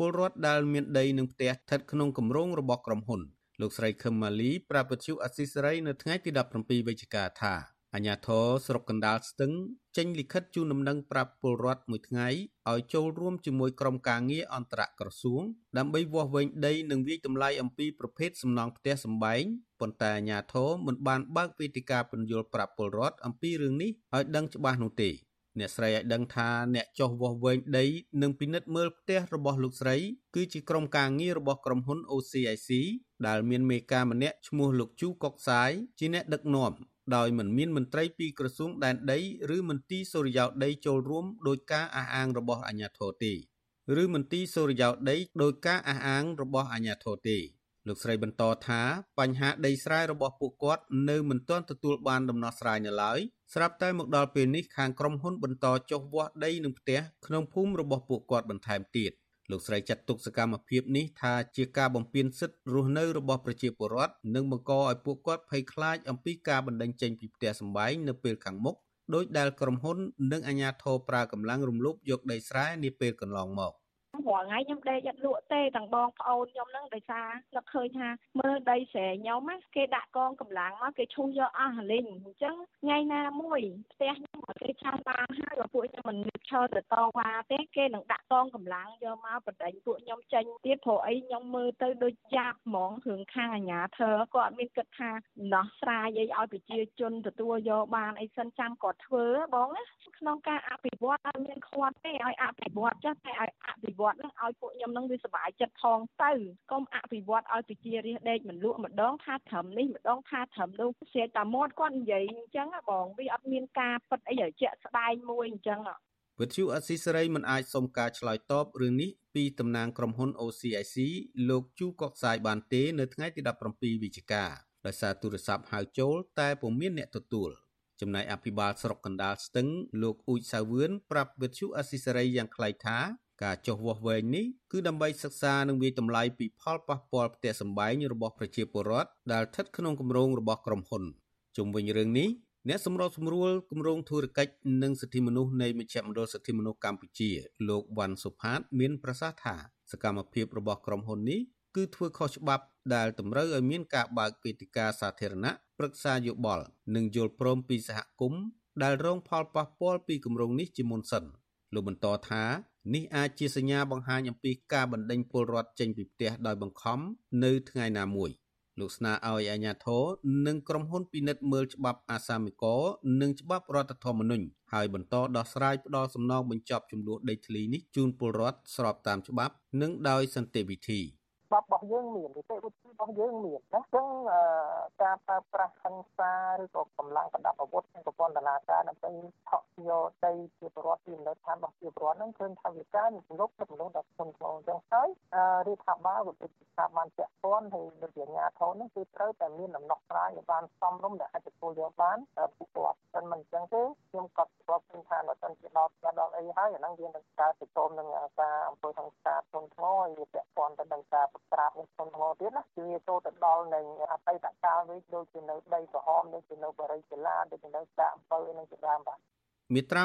ពលរដ្ឋដែលមានដីនិងផ្ទះស្ថិតក្នុងគម្រោងរបស់ក្រុមហ៊ុនលោកស្រីខឹមម៉ាលីប្រាប់វិទ្យុអស៊ីសេរីនៅថ្ងៃទី17វិច្ឆិកាថាអាញាធរស្រុកកណ្ដាលស្ទឹងចេញលិខិតជូនដំណឹងប្រាប់ពលរដ្ឋមួយថ្ងៃឲ្យចូលរួមជាមួយក្រុមការងារអន្តរក្រសួងដើម្បីវាស់វែងដីនិងវិយតម្លៃអំពីប្រភេទសំណង់ផ្ទះសម្បែងប៉ុន្តែអាញាធរមិនបានបើកវេទិកាពន្យល់ប្រាប់ពលរដ្ឋអំពីរឿងនេះឲ្យដឹងច្បាស់នោះទេ អ្នកស្រីឲ្យដឹងថាអ្នកចោះវាស់វែងដីនិងពិនិត្យមើលផ្ទះរបស់លោកស្រី គឺជាក្រុមការងាររបស់ក្រុមហ៊ុន OCIC ដែលមានមេការម្នាក់ឈ្មោះលោកជូកុកសាយជាអ្នកដឹកនាំដោយមិនមានមន្ត្រីពីក្រសួងដែនដីឬមន្ទីរសូរិយោដីចូលរួមដោយការអះអាងរបស់អាជ្ញាធរទេឬមន្ទីរសូរិយោដីដោយការអះអាងរបស់អាជ្ញាធរទេ លោកស្រីបន្តថាបញ្ហាដីស្រែរបស់ពួកគាត់នៅមិនទាន់ទទួលបានដំណោះស្រាយនៅឡើយស្រាប់តែមកដល់ពេលនេះខាងក្រុមហ៊ុនបន្តចុះវាស់ដីនិងផ្ទះក្នុងភូមិរបស់ពួកគាត់បន្ថែមទៀតលោកស្រីចាត់ទុកសកម្មភាពនេះថាជាការបំពានសិទ្ធិរស់នៅរបស់ប្រជាពលរដ្ឋនិងបង្កឲ្យពួកគាត់ភ័យខ្លាចអំពីការបណ្តេញចេញពីផ្ទះសម្បែងនៅពេលខាងមុខដោយដែលក្រុមហ៊ុននិងអាជ្ញាធរប្រើកម្លាំងរំលោភយកដីស្រែនាពេលកន្លងមក រាល់ថ្ងៃខ្ញុំដេកអត់លក់ទេទាំងបងប្អូនខ្ញុំហ្នឹងដោយសារនឹកឃើញថាមើលដីស្រែខ្ញុំណាគេដាក់កងកម្លាំងមកគេឈូសយកអស់លីងអញ្ចឹងថ្ងៃណាមួយផ្ទះខ្ញុំគេឆានបានហើយបើពួកខ្ញុំមិនឈរទៅតវ៉ាទេគេនឹងដាក់កងកម្លាំងយកមកបដិញពួកខ្ញុំចេញទៀតព្រោះអីខ្ញុំមើលទៅដូចយ៉ាប់ហ្មងរឿងខាងអាញាធរគាត់មានគិតថាដោះស្រាយអីឲ្យប្រជាជនទទួលយកបានអីសិនចាំគាត់ធ្វើបងណាក្នុងការអភិវឌ្ឍឲ្យមានខ្វាត់ទេឲ្យអភិវឌ្ឍចាស់តែឲ្យអភិវឌ្ឍហ្នឹងឲ្យពួកខ្ញុំហ្នឹងវាសុបាយចិត្តផងទៅកុំអភិវឌ្ឍឲ្យប្រជារាស្ត្រដេកមិនលក់ម្ដងថាត្រឹមនេះម្ដងថាត្រឹមនោះស្រាតែមាត់គាត់និយាយអញ្ចឹងបងវាអត់មានការពិតអីឲ្យជាក់ស្ដែងមួយអញ្ចឹងវិទ្យុអស៊ីសេរីមិនអាចសុំការឆ្លើយតបរឿងនេះពីតំណាងក្រុមហ៊ុន OCIC លោកជូកុកសាយបានទេនៅថ្ងៃទី17វិច្ឆិកាដោយសារទូរស័ព្ទហៅចូលតែពុំមានអ្នកទទួលចំណែកអភិបាលស្រុកកណ្ដាលស្ទឹងលោកអ៊ូចសាវឿនប្រាប់វិទ្យុអស៊ីសេរីយ៉ាងខ្លីថា ការចុះវាស់វែងនេះគឺដើម្បីសិក្សានិងវិយតម្លៃពីផលប៉ះពាល់ផ្ទះសម្បែងរបស់ប្រជាពលរដ្ឋដែលស្ថិតក្នុងគម្រោងរបស់ក្រុមហ៊ុនជុំវិញរឿងនេះអ្នកសម្របសម្រួលគម្រោងធុរកិច្ចនិងសិទ្ធិមនុស្សនៃមជ្ឈមណ្ឌលសិទ្ធិមនុស្សកម្ពុជា លោកវ៉ាន់សុផាត មានប្រសាសន៍ថាសកម្មភាពរបស់ក្រុមហ៊ុននេះគឺធ្វើខុសច្បាប់ដែលតម្រូវឲ្យមានការបើកវេទិកាសាធារណៈប្រឹក្សាយោបល់និងយល់ព្រមពីសហគមន៍ដែលរងផលប៉ះពាល់ពីគម្រោងនេះជាមុនសិនលោកបន្តថា នេះអាចជាសញ្ញាបង្ហាញអំពីការបណ្ដេញពលរដ្ឋចេញពីផ្ទះដោយបង្ខំនៅថ្ងៃណាមួយលោកស្នើឲ្យអាជ្ញាធរនិងក្រុមហ៊ុនពិនិត្យមើលច្បាប់អាសាមិកនិងច្បាប់រដ្ឋធម្មនុញ្ញហើយបន្តដោះស្រាយផ្ដាល់សំណងបញ្ចប់ចំនួនដីធ្លីនេះជូនពលរដ្ឋស្របតាមច្បាប់ និងដោយសន្តិវិធី។ ច្បាប់របស់យើងមាននីតិវិធីរបស់យើងមានណាអញ្ចឹងការប្រើប្រាស់ហិង្សាឬក៏កម្លាំងប្រដាប់អាវុធនិងប្រព័ន្ធតឡាការដើម្បីថក់យកដីជាប្រវត្តិពីនៅឋានរបស់ជាប្រវត្តិហ្នឹងឃើញថាវាការមានលុបទៅលុបដល់ធនធ្ងរអញ្ចឹងហើយរាជរដ្ឋាភិបាលក៏ដូចជាស្ថាប័នពាក់ព័ន្ធហើយដូចជាអាជ្ញាធរហ្នឹងគឺត្រូវតែមានដំណោះស្រាយឲ្យបានសមរម្យដែលអាចទទួលយកបានពីគាត់មិនមិនអញ្ចឹងទេខ្ញុំក៏ស្គាល់ឃើញថានៅតែជាដល់ផ្ទះដល់អីហើយអាហ្នឹងវានឹងការទៅចូលនឹងការអំពើហិង្សាធនធ្ងរហើយវាពាក់ព័ន្ធទៅនឹងការក្រាបនឹងធនធ្ងរទៀតណាគឺវាចូលទៅដល់នឹងអតីតកាលវិញដូចជានៅដីក្រហមដូចជានៅបរិយាកលាដូចជានៅតាអំពើនឹងជាដើមបាទមាត្រា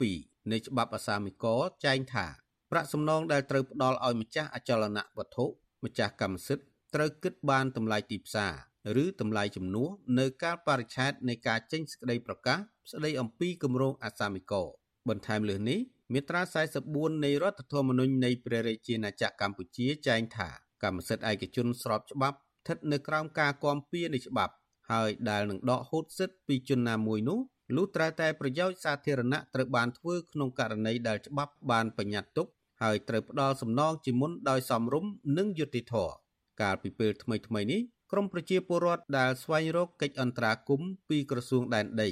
22នៃច្បាប់អាសាមិកចែងថាប្រាក់សំណងដែលត្រូវផ្ដល់ឲ្យម្ចាស់អចលនវត្ថុម្ចាស់កម្មសិទ្ធិត្រូវគិតបានតម្លៃទីផ្សារឬតម្លៃចំនួននៅកាលបរិច្ឆេទនៃការចេញសេចក្តីប្រកាសស្តីអំពីគម្រោងអាសាមិកបន្ថែមលើសនេះមាត្រា44នៃរដ្ឋធម្មនុញ្ញនៃព្រះរាជាណាចក្រកម្ពុជាចែងថា កម្មសិទ្ធិឯកជនស្របច្បាប់ស្ថិតនៅក្រោមការគាំពៀនៃច្បាប់ហើយដែលនឹងដកហូតសិទ្ធិពីជនណាមួយនោះលុះត្រាតែប្រយោជន៍សាធារណៈត្រូវបានធ្វើក្នុងករណីដែលច្បាប់បានបញ្ញត្តិទុកហើយត្រូវផ្ដល់សំណងជាមុនដោយសមរម្យនិងយុត្តិធម៌កាលពីពេលថ្មីៗនេះក្រមប្រជាពលរដ្ឋដែលស្វែងរកកិច្ចអន្តរាគមន៍ពីក្រសួងដែនដី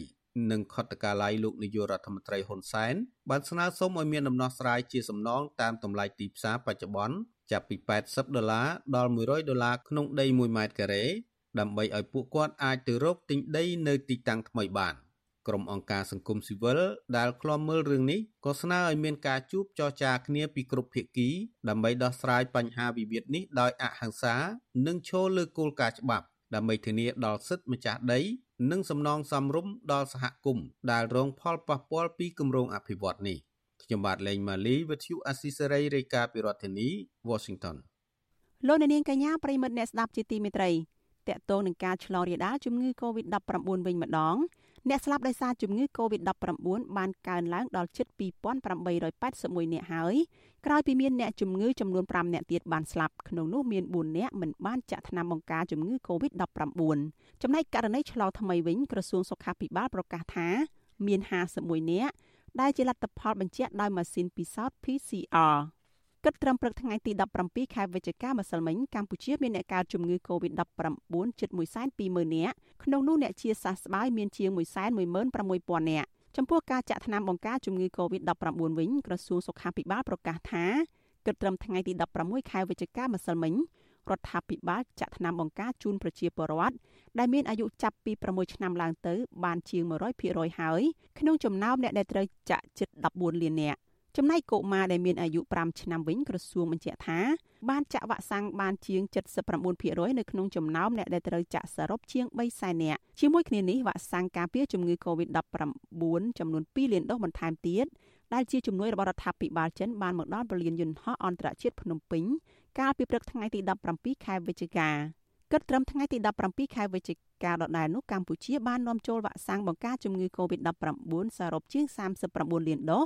និងខុទ្ទកាល័យលោកនាយករដ្ឋមន្ត្រីហ៊ុនសែនបានស្នើសុំឲ្យមានដំណោះស្រាយជាសំណងតាមតម្លៃទីផ្សារបច្ចុប្បន្ន ចាប់ពី80ដុល្លារដល់100ដុល្លារក្នុងដី1ម៉ែត្រការ៉េដើម្បីឲ្យពួកគាត់អាចទៅរកទិញដីនៅទីតាំងថ្មីបាន។ក្រុមអង្គការសង្គមស៊ីវិលដែលឃ្លាំមើលរឿងនេះក៏ស្នើឲ្យមានការជួបចរចាគ្នាពីគ្រប់ភាគីដើម្បីដោះស្រាយបញ្ហាវិវាទនេះដោយអហិង្សា និងឈលលើគោលការណ៍ច្បាប់ដើម្បីធានាដល់សិទ្ធិម្ចាស់ដី និងសំណងសមរម្យដល់សហគមន៍ដែលរងផលប៉ះពាល់ពីគម្រោងអភិវឌ្ឍនេះ ខ្ញុំបាទលេងម៉ាលីវិទ្យុអស៊ីសេរីរាយការណ៍ពីរដ្ឋធានី Washington លោកនាងកញ្ញាប្រិមិត្តអ្នកស្ដាប់ជាទីមេត្រីតកតងនឹងការឆ្លងរាលដាលជំងឺ Covid-19 វិញម្ដងអ្នកស្លាប់ដោយសារជំងឺ Covid-19 បានកើនឡើងដល់ជិត2881នាក់ហើយក្រោយពីមានអ្នកជំងឺចំនួន5នាក់ទៀតបានស្លាប់ក្នុងនោះមាន4នាក់មិនបានចាក់ថ្នាំបង្ការជំងឺ Covid-19 ចំណែកករណីឆ្លងថ្មីវិញក្រសួងសុខាភិបាលប្រកាសថា មាន51នាក់ ដែលជាលទ្ធផលបញ្ជាក់ដោយម៉ាស៊ីនពិសោធន៍ PCR គិតត្រឹមព្រឹកថ្ងៃទី17ខែវិច្ឆិកាម្សិលមិញកម្ពុជាមានអ្នកកើតជំងឺ Covid-19 ជិត120,000នាក់ក្នុងនោះអ្នកជាសះស្បើយមានជាង116,000នាក់ចំពោះការចាក់ថ្នាំបង្ការជំងឺ Covid-19 វិញក្រសួងសុខាភិបាលប្រកាសថាគិតត្រឹមថ្ងៃទី16ខែវិច្ឆិកាម្សិលមិញ រដ្ឋាភិបាលចាក់ថ្នាំបង្ការជូនប្រជាពលរដ្ឋដែលមានអាយុចាប់ពី6ឆ្នាំឡើងទៅ បានជាង100%ហើយក្នុងចំណោមអ្នកដែលត្រូវចាក់ជិត14លាននាក់ចំណែកកុមារដែលមានអាយុ5ឆ្នាំវិញក្រសួងបញ្ជាក់ថាបានចាក់វ៉ាក់សាំងបានជាង79%នៅក្នុងចំណោមអ្នកដែលត្រូវចាក់សរុបជាង3សែននាក់ជាមួយគ្នានេះវ៉ាក់សាំងការពារជំងឺ Covid-19 ចំនួន2លានដូសបន្ថែមទៀតដែលជាជំនួយរបស់រដ្ឋាភិបាលចិនបានមកដល់ពលានយន្តហោះអន្តរជាតិភ្នំពេញ កាលពីព្រឹកថ្ងៃទី17ខែវិច្ឆិកាគិតត្រឹមថ្ងៃទី17ខែវិច្ឆិកាដដែលនោះកម្ពុជាបាននាំចូលវ៉ាក់សាំងបង្ការជំងឺ Covid-19 សរុបជាង39លានដូស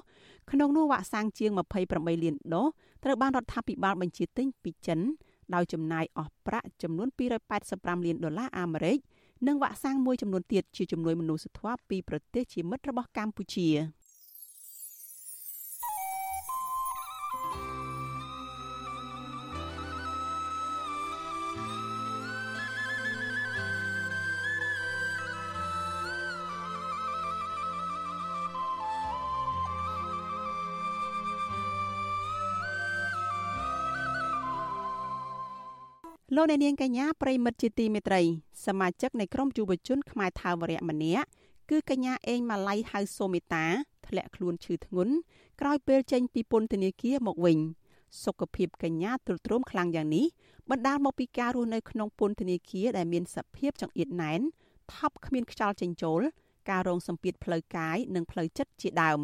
ក្នុងនោះវ៉ាក់សាំងជាង28លានដូសត្រូវបានរដ្ឋាភិបាលបញ្ជាទិញពីចិនដោយចំណាយអស់ប្រាក់ចំនួន285លានដុល្លារអាមេរិកនិងវ៉ាក់សាំងមួយចំនួនទៀតជាជំនួយមនុស្សធម៌ពីប្រទេសជាមិត្តរបស់កម្ពុជា។ លោកអ្នកនាងកញ្ញាប្រិមិត្តជាទីមេត្រីសមាជិកនៃក្រុមយុវជនខ្មែរថាវរៈម្នាក់គឺកញ្ញាអេងម៉ាឡៃហៅសូមេតាធ្លាក់ខ្លួនឈឺធ្ងន់ក្រោយពេលចេញពីពន្ធនាគារមកវិញសុខភាពកញ្ញាទ្រុឌទ្រោមខ្លាំងយ៉ាងនេះបណ្ដាលមកពីការរស់នៅក្នុងពន្ធនាគារដែលមានសភាពចង្អៀតណែនថប់គ្មានខ្យល់ចេញចូលការរងសម្ពាធផ្លូវកាយនិងផ្លូវចិត្តជាដើម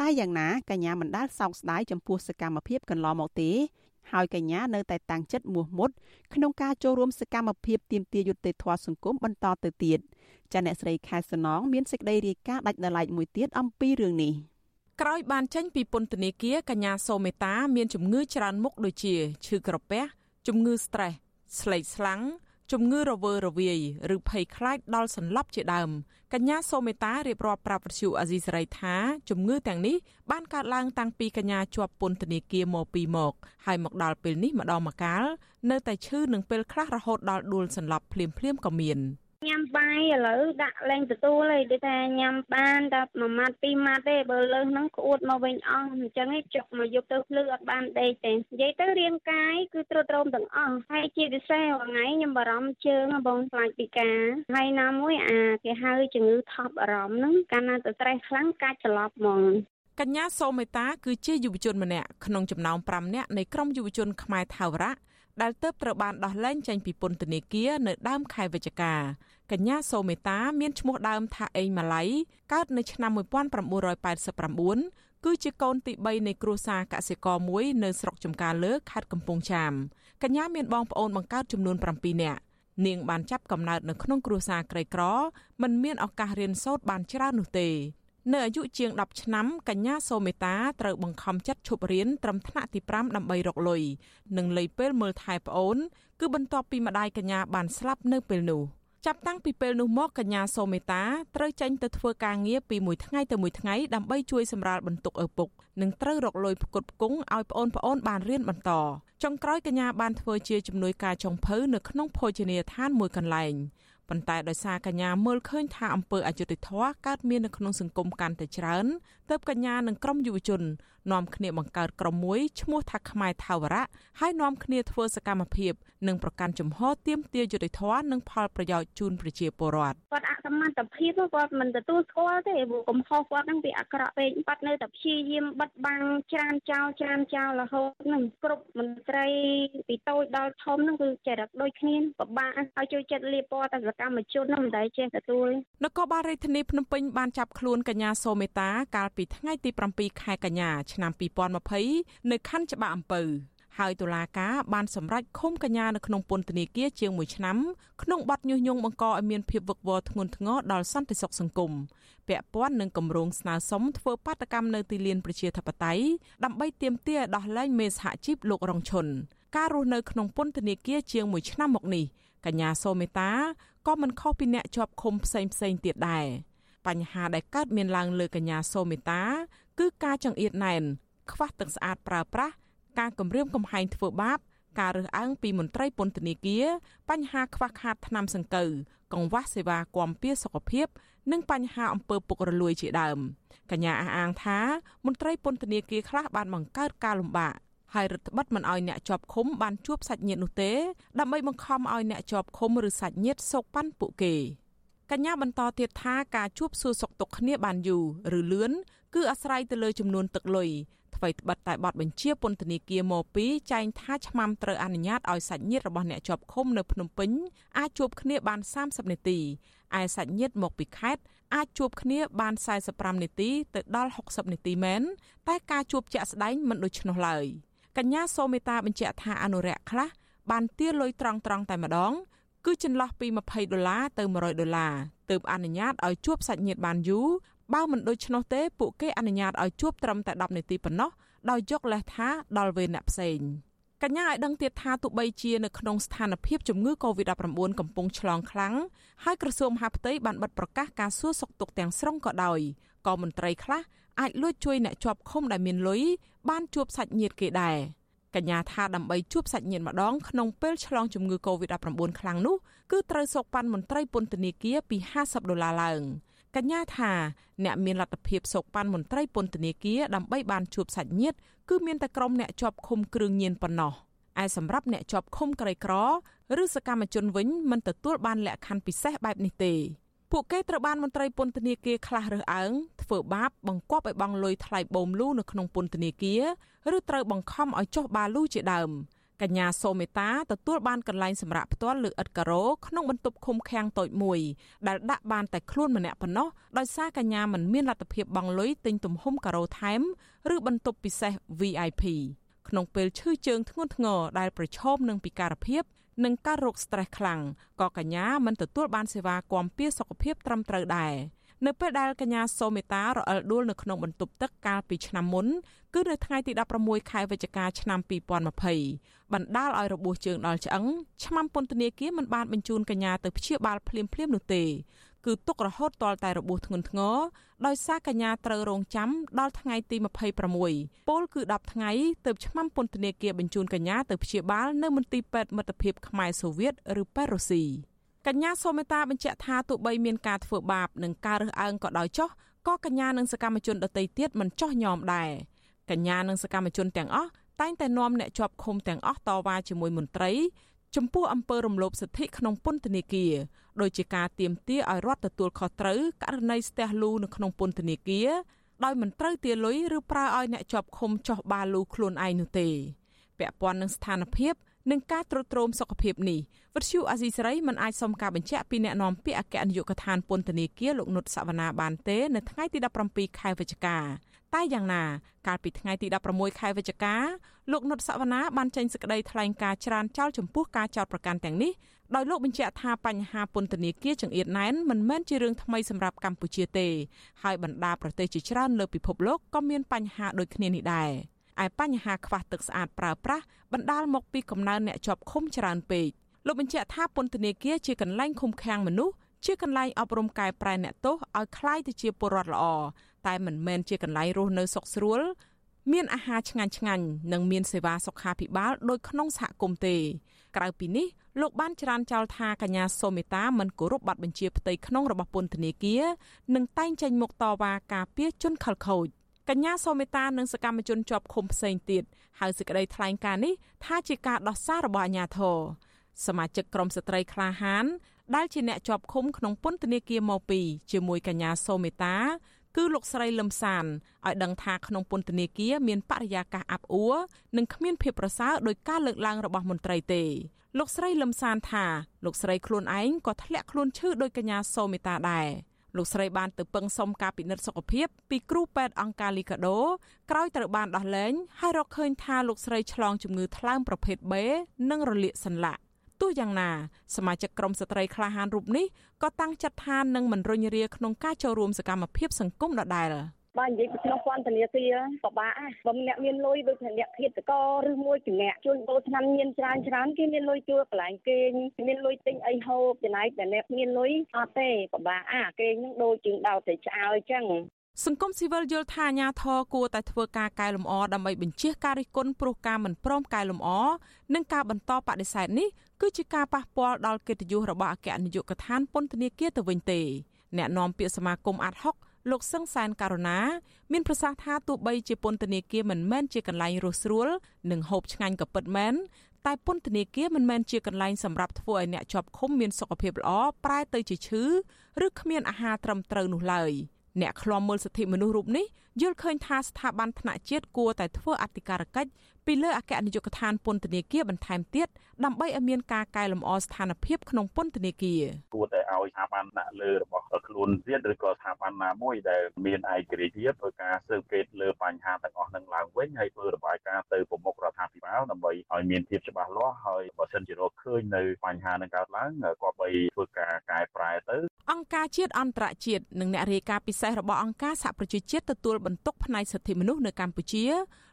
តែយ៉ាងណាកញ្ញាមិនដាល់សោកស្ដាយចំពោះសកម្មភាពកន្លងមកទេ ហើយកញ្ញានៅតែតាំងចិត្តមោះមុតក្នុងការចូលរួមសកម្មភាពទាមទារយុត្តិធម៌សង្គមបន្តទៅទៀតចាអ្នកស្រីខែសំណងមានសេចក្តីរាយការណ៍ដាច់ដライមួយទៀតអំពីរឿងនេះក្រោយបានចេញពីពន្ធនាគារកញ្ញាសូមេតា មានជំងឺច្រើនមុខដូចជាឈឺក្រពះជំងឺ stress ស្លេកស្លាំង ជំងឺរវើរវាយឬភ័យខ្លាចដល់សន្លប់ជាដើមកញ្ញាសូមេតារៀបរាប់ប្រាប់វិទ្យុអាស៊ីសេរីថាជំងឺទាំងនេះបានកើតឡើងតាំងពីកញ្ញាជាប់ពន្ធនាគារមកពីមកហើយមកដល់ពេលនេះម្ដងម្កាលនៅតែឈឺនឹងពេលខ្លះរហូតដល់ដួលសន្លប់ភ្លាមៗក៏មាន។ ញ៉ាំបាយឥឡូវដាក់លេងទទួលឯងដូចថាញ៉ាំបានតែមួយម៉ាត់ពីរម៉ាត់ទេបើលើសហ្នឹងក្អួតមកវិញអស់អញ្ចឹងឯងចុកមកយកទៅភ្លឺអត់បានដេកទេនិយាយទៅរាងកាយគឺទ្រុឌទ្រោមទាំងអស់ហើយជាពិសេសថ្ងៃខ្ញុំបារម្ភជើងបងខ្លាចពីការហើយណាមួយអាគេហៅជំងឺថប់អារម្មណ៍ហ្នឹងកាលណាទៅត្រេះខ្លាំងកាច់ច្រឡប់ហ្មងកញ្ញាសូមេតាគឺជាយុវជនម្នាក់ក្នុងចំណោម5នាក់នៃក្រុមយុវជនខ្មែរថាវរៈដែលទៅត្រូវបានដោះលែងចេញពីពន្ធនាគារនៅដើមខែវិច្ឆិកា កញ្ញាសូមេតាមានឈ្មោះដើមថាអេងម៉ាឡៃកើតនៅឆ្នាំ1989គឺជាកូនទី3នៃគ្រួសារកសិករមួយនៅស្រុកចំការលើខេត្តកំពង់ចាមកញ្ញាមានបងប្អូនបង្កើតចំនួន7នាក់នាងបានចាប់កំណើតនៅក្នុងគ្រួសារក្រីក្រមិនមានឱកាសរៀនសូត្របានច្រើននោះទេនៅអាយុជាង10ឆ្នាំកញ្ញាសូមេតាត្រូវបង្ខំចិត្តឈប់រៀនត្រឹមថ្នាក់ទី5ដើម្បីរកលុយនិងលៃពេលមើលថែប្អូន គឺបន្ទាប់ពីម្ដាយកញ្ញាបានស្លាប់នៅពេលនោះ ចាប់តាំងពីពេលនោះមកកញ្ញាសូមេតាត្រូវចេញទៅធ្វើការងារពីមួយថ្ងៃទៅមួយថ្ងៃដើម្បីជួយសម្រាលបន្ទុកឪពុកនិងត្រូវរកលុយផ្គត់ផ្គង់ឲ្យប្អូនប្អូនបានរៀនបន្តចុងក្រោយកញ្ញាបានធ្វើជាជំនួយការចុងភៅនៅក្នុងភោជនីយដ្ឋានមួយកន្លែងប៉ុន្តែដោយសារកញ្ញាមើលឃើញថាអំពើអយុត្តិធម៌កើតមាននៅក្នុងសង្គមកាន់តែច្រើនទើបកញ្ញានិងក្រុមយុវជន នាំគ្នាបង្កើតក្រុមមួយឈ្មោះថាខ្មែរថាវរៈហើយនាំគ្នាធ្វើសកម្មភាពនិងប្រកាន់ជំហរទាមទារយុត្តិធម៌និងផលប្រយោជន៍ជូនប្រជាពលរដ្ឋគាត់អសមត្ថភាពគាត់មិនទទួលស្គាល់ទេព្រោះកំហុសគាត់នឹងវាអាក្រក់ពេកគាត់នៅតែព្យាយាមបិទបាំងច្រានចោលច្រានចោលរហូតនឹងគ្រប់មន្ត្រីពីតូចដល់ធំនឹងគឺចរិតដូចគ្នាពិបាកឲ្យជួយចិត្តលៀបពណ៌តែសកម្មជននឹងមិនដែលចេះទទួលនគរបាលរាជធានីភ្នំពេញបានចាប់ខ្លួនកញ្ញាសូមេតាកាលពីថ្ងៃទី7ខែកញ្ញាឆ្នាំ2020នៅខណ្ឌច្បារអំពៅហើយតុលាការបានសម្រេចឃុំកញ្ញានៅក្នុងពន្ធនាគារជាង1ឆ្នាំក្នុងបទញុះញង់បង្កឲ្យមានភាពវឹកវរធ្ងន់ធ្ងរដល់សន្តិសុខសង្គមពាក់ព័ន្ធនឹងគម្រោងស្នើសុំធ្វើបាតកម្មនៅទីលានប្រជាធិបតេយ្យដើម្បីទាមទារដោះលែងមេសហជីពលោករងឈុនការរស់នៅក្នុងពន្ធនាគារជាង1ឆ្នាំមកនេះកញ្ញាសូមេតាក៏មិនខុសពីអ្នកជាប់ឃុំផ្សេងផ្សេងទៀតដែរបញ្ហាដែលកើតមានឡើងលើកញ្ញាសូមេតា គឺការចង្អៀតណែន ខ្វះទឹកស្អាតប្រើប្រាស់ការគំរាមកំហែងធ្វើបាបការរើសអើងពីមន្ត្រីពន្ធនាគារបញ្ហាខ្វះខាតថ្នាំសង្កូវកង្វះសេវាគាំពារសុខភាព និងបញ្ហាអំពើពុករលួយជាដើមកញ្ញាអះអាងថាមន្ត្រីពន្ធនាគារខ្លះបានបង្កើតការលំបាកហើយរដ្ឋបတ်មិនអោយអ្នកជាប់ឃុំបានជួបសាច់ញាតិនោះទេដើម្បីបង្ខំឲ្យអ្នកជាប់ឃុំឬសាច់ញាតិសោកប៉ាន់ពួកគេកញ្ញាបន្តទៀតថាការជួបសួរសុខទុក្ខគ្នាបានយូរឬលឿន គឺអាស្រ័យទៅលើចំនួនទឹកលុយថ្មីត្បិតតែបទបញ្ជាពន្ធនាគារមកពីចែងថាឆ្មាំត្រូវអនុញ្ញាតឲ្យសាច់ញាតិរបស់អ្នកជាប់ឃុំនៅភ្នំពេញអាចជួបគ្នាបាន30នាទីឯសាច់ញាតិមកពីខេត្តអាចជួបគ្នាបាន45នាទីទៅដល់60នាទីមែនតែការជួបជាក់ស្ដែងមិនដូច្នោះឡើយកញ្ញាសូមេតាបញ្ជាក់ថាអនុរិយខ្លះបានទារលុយត្រង់ត្រង់តែម្ដងគឺចន្លោះពី20ដុល្លារទៅ100ដុល្លារទើបអនុញ្ញាតឲ្យជួបសាច់ញាតិបានយូរ បើមិនដូច្នោះទេពួកគេអនុញ្ញាតឲ្យជួបត្រឹមតែ10នាទីប៉ុណ្ណោះដោយយកលេសថាដល់វេនអ្នកផ្សេងកញ្ញាឲ្យដឹងទៀតថាទោះបីជានៅក្នុងស្ថានភាពជំងឺ Covid-19 កំពុងឆ្លងខ្លាំងហើយក្រសួងមហាផ្ទៃបានបិទប្រកាសការសួរសុខទុក្ខទាំងស្រុងក៏ដោយក៏មន្ត្រីខ្លះអាចលួចជួយអ្នកជាប់ឃុំដែលមានលុយបានជួបសាច់ញាតិគេដែរកញ្ញាថាដើម្បីជួបសាច់ញាតិម្ដងក្នុងពេលឆ្លងជំងឺ Covid-19 ខ្លាំងនោះគឺត្រូវសោកប៉ាន់មន្ត្រីពន្ធនាគារពី50ដុល្លារឡើង កញ្ញាថាអ្នកមានលទ្ធភាពសោកប៉ាន់មន្ត្រីពន្ធនាគារដើម្បីបានជួបសាច់ញាតិគឺមានតែក្រុមអ្នកជាប់ឃុំគ្រឿងញៀនប៉ុណ្ណោះឯសម្រាប់អ្នកជាប់ឃុំក្រីក្រ ឬសកម្មជនវិញមិនទទួលបានលក្ខខណ្ឌពិសេសបែបនេះទេពួកគេត្រូវបានមន្ត្រីពន្ធនាគារខ្លះរើសអើងធ្វើបាបបង្គាប់ឲ្យបង់លុយថ្លៃបូមលូនៅក្នុងពន្ធនាគារឬត្រូវបង្ខំឲ្យចុះបាលូជាដើម កញ្ញាសូមេតាទទួលបានកន្លែងសម្រាប់ផ្ទាល់លើឥដ្ឋការ៉ូក្នុងបន្ទប់ឃុំឃាំងតូចមួយដែលដាក់បានតែខ្លួនម្នាក់ប៉ុណ្ណោះដោយសារកញ្ញាមិនមានលទ្ធភាពបង់លុយទិញទំហំការ៉ូថែមឬបន្ទប់ពិសេស VIP ក្នុងពេលឈឺជើងធ្ងន់ធ្ងរដែលប្រឈមនឹងពិការភាពនិងការរោគ stress ខ្លាំងក៏កញ្ញាមិនទទួលបានសេវាគាំពារសុខភាពត្រឹមត្រូវដែរ នៅពេលដែលកញ្ញាសូមេតារអិលដួលនៅក្នុងបន្ទប់ទឹកកាលពីឆ្នាំមុនគឺនៅថ្ងៃទី16ខែវិច្ឆិកាឆ្នាំ2020បណ្ដាលឲ្យរបួសជើងដល់ឆ្អឹងឆ្មាំពន្ធនាគារមិនបានបញ្ជូនកញ្ញាទៅព្យាបាលភ្លាមៗនោះទេគឺទុករហូតទាល់តែរបួសធ្ងន់ធ្ងរដោយសារកញ្ញាត្រូវរងចាំដល់ថ្ងៃទី26ពលគឺ10ថ្ងៃទើបឆ្មាំពន្ធនាគារបញ្ជូនកញ្ញាទៅព្យាបាលនៅមន្ទីរពេទ្យមិត្តភាពខ្មែរសូវៀតឬប៉េរុស៊ី កញ្ញាសូមេតាបញ្ជាក់ថាទោះបីមានការធ្វើបាបនិងការរើសអើងក៏ដោយចុះក៏កញ្ញានិងសកម្មជនដទៃទៀតមិនចោះញោមដែរកញ្ញានិងសកម្មជនទាំងអស់តែងតែនាំអ្នកជាប់ឃុំទាំងអស់តវ៉ាជាមួយមន្ត្រីចំពោះអំពើរំលោភសិទ្ធិក្នុងពន្ធនាគារដោយជាការទាមទារឲ្យរដ្ឋទទួលខុសត្រូវករណីស្ទះលូនៅក្នុងពន្ធនាគារដោយមិនត្រូវទារលុយឬប្រើឲ្យអ្នកជាប់ឃុំចោះបាលូខ្លួនឯងនោះទេពាក់ព័ន្ធនឹងស្ថានភាព និងការត្រួតត្រងសុខភាពនេះវិទ្យុអាស៊ីសេរីមិនអាចសុំការបញ្ជាក់ពីអ្នកនាំពាក្យអគ្គនាយកដ្ឋានពន្ធនាគារលោកនុតសវណ្ណាបានទេនៅថ្ងៃទី17ខែវិច្ឆិកាតែយ៉ាងណាកាលពីថ្ងៃទី16ខែវិច្ឆិកាលោកនុតសវណ្ណាបានចេញសេចក្តីថ្លែងការណ៍ច្រានចោលចំពោះការចោទប្រកាន់ទាំងនេះដោយលោកបញ្ជាក់ថាបញ្ហាពន្ធនាគារចង្អៀតណែនមិនមែនជារឿងថ្មីសម្រាប់កម្ពុជាទេហើយបណ្ដាប្រទេសជាច្រើនលើពិភពលោកក៏មានបញ្ហាដូចគ្នានេះដែរ ឯបញ្ហាខ្វះទឹកស្អាតប្រើប្រាស់បណ្ដាលមកពីកំណើនអ្នកជាប់ឃុំច្រើនពេកលោកបញ្ជាក់ថាពន្ធនាគារជាកន្លែងឃុំឃាំងមនុស្សជាកន្លែងអប់រំកែប្រែអ្នកទោសឲ្យក្លាយទៅជាពលរដ្ឋល្អតែមិនមែនជាកន្លែងរស់នៅសុខស្រួលមានអាហារឆ្ងាញ់ឆ្ងាញ់និងមានសេវាសុខាភិបាលដូចក្នុងសហគមន៍ទេក្រៅពីនេះលោកបានចរានចោលថាកញ្ញាសូមេតាមិនគោរពប័ណ្ណបញ្ជាផ្ទៃក្នុងរបស់ពន្ធនាគារនិងតែងចេញមុខតវ៉ាការពារជនខិលខូច។ កញ្ញាសូមេតានិងសកម្មជនជាប់ឃុំផ្សេងទៀតហើយសេចក្តីថ្លែងការណ៍នេះថាជាការដោះសាររបស់អាជ្ញាធរសមាជិកក្រុមស្ត្រីក្លាហាន ដែលជាអ្នកជាប់ឃុំក្នុងពន្ធនាគារមកពីជាមួយកញ្ញាសូមេតា គឺលោកស្រីលឹមសានឲ្យដឹងថាក្នុងពន្ធនាគារមានបរិយាកាសអាប់អួរនិងគ្មានភាពប្រសើរដោយការលើកឡើងរបស់មន្ត្រីទេលោកស្រីលឹមសានថាលោកស្រីខ្លួនឯងក៏ធ្លាក់ខ្លួនឈឺដោយកញ្ញាសូមេតាដែរ លោកស្រីបានទៅពឹងសុំការពិនិត្យសុខភាពពីគ្រូពេទ្យអង្គការលីកាដូក្រោយត្រូវបានដោះលែងហើយរកឃើញថាលោកស្រីឆ្លងជំងឺថ្លើមប្រភេទ B និងរលាកសន្លាក់ទោះយ៉ាងណាសមាជិកក្រុមស្ត្រីក្លាហានរូបនេះក៏តាំងចិត្តថានឹងមិនរុញរាក្នុងការចូលរួមសកម្មភាពសង្គមដដែល បើនិយាយពីក្នុងពន្ធនាគារពិបាកបើអ្នកមានលុយដូចជាអ្នកភេទកឬមួយជាអ្នកជួញដូរថ្នាំញៀនច្រើនច្រើនគេមានលុយជួលកន្លែងគេងមានលុយទិញអីហូបចំណែកតែអ្នកមានលុយអត់ទេពិបាកអាគេងនឹងដូចជាងដោតតែឆ្អើអញ្ចឹងសង្គមស៊ីវិលយល់ថាអាញាធរគួរតែធ្វើការកែលម្អដើម្បីបញ្ជៀសការរិះគន់ព្រោះការមិនព្រមកែលម្អនិងការបន្តបដិសេធនេះគឺជាការប៉ះពាល់ដល់កិត្តិយសរបស់អគ្គនាយកដ្ឋានពន្ធនាគារទៅវិញទេអ្នកនាំពាក្យសមាគមអាត់ហុក លោកសឹងសានករណាមានប្រសាសន៍ថាទោះបីជាពន្ធនាគារមិនមែនជាកន្លែងរស់ស្រួលនិងហូបឆ្ងាញ់ក៏ពិតមែនតែពន្ធនាគារមិនមែនជាកន្លែងសម្រាប់ធ្វើឲ្យអ្នកជាប់ឃុំមានសុខភាពល្អប្រែទៅជាឈឺឬគ្មានអាហារត្រឹមត្រូវនោះឡើយអ្នកឃ្លាំមើលសិទ្ធិមនុស្សរូបនេះយល់ឃើញថាស្ថាប័នថ្នាក់ជាតិគួរតែធ្វើអធិការកិច្ច ពីលើអគ្គនាយកដ្ឋានពន្ធនាគារបន្ថែមទៀតដើម្បីឲ្យមានការកែលម្អស្ថានភាពក្នុងពន្ធនាគារគួរតែឲ្យស្ថាប័នដាក់លើរបស់ខ្លួនទៀតឬក៏ស្ថាប័នណាមួយដែលមានឯករាជ្យភាពធ្វើការស៊ើបអង្កេតលើបញ្ហាទាំងអស់នឹងឡើងវិញហើយធ្វើរបាយការណ៍ទៅប្រមុខរដ្ឋាភិបាលដើម្បីឲ្យមានភាពច្បាស់លាស់ហើយបើសិនជារកឃើញនៅបញ្ហានឹងកើតឡើងក៏បីធ្វើការកែប្រែទៅអង្គការជាតិអន្តរជាតិនិងអ្នករាយការណ៍ពិសេសរបស់អង្គការសហប្រជាជាតិទទួលបន្ទុកផ្នែកសិទ្ធិមនុស្សនៅកម្ពុជា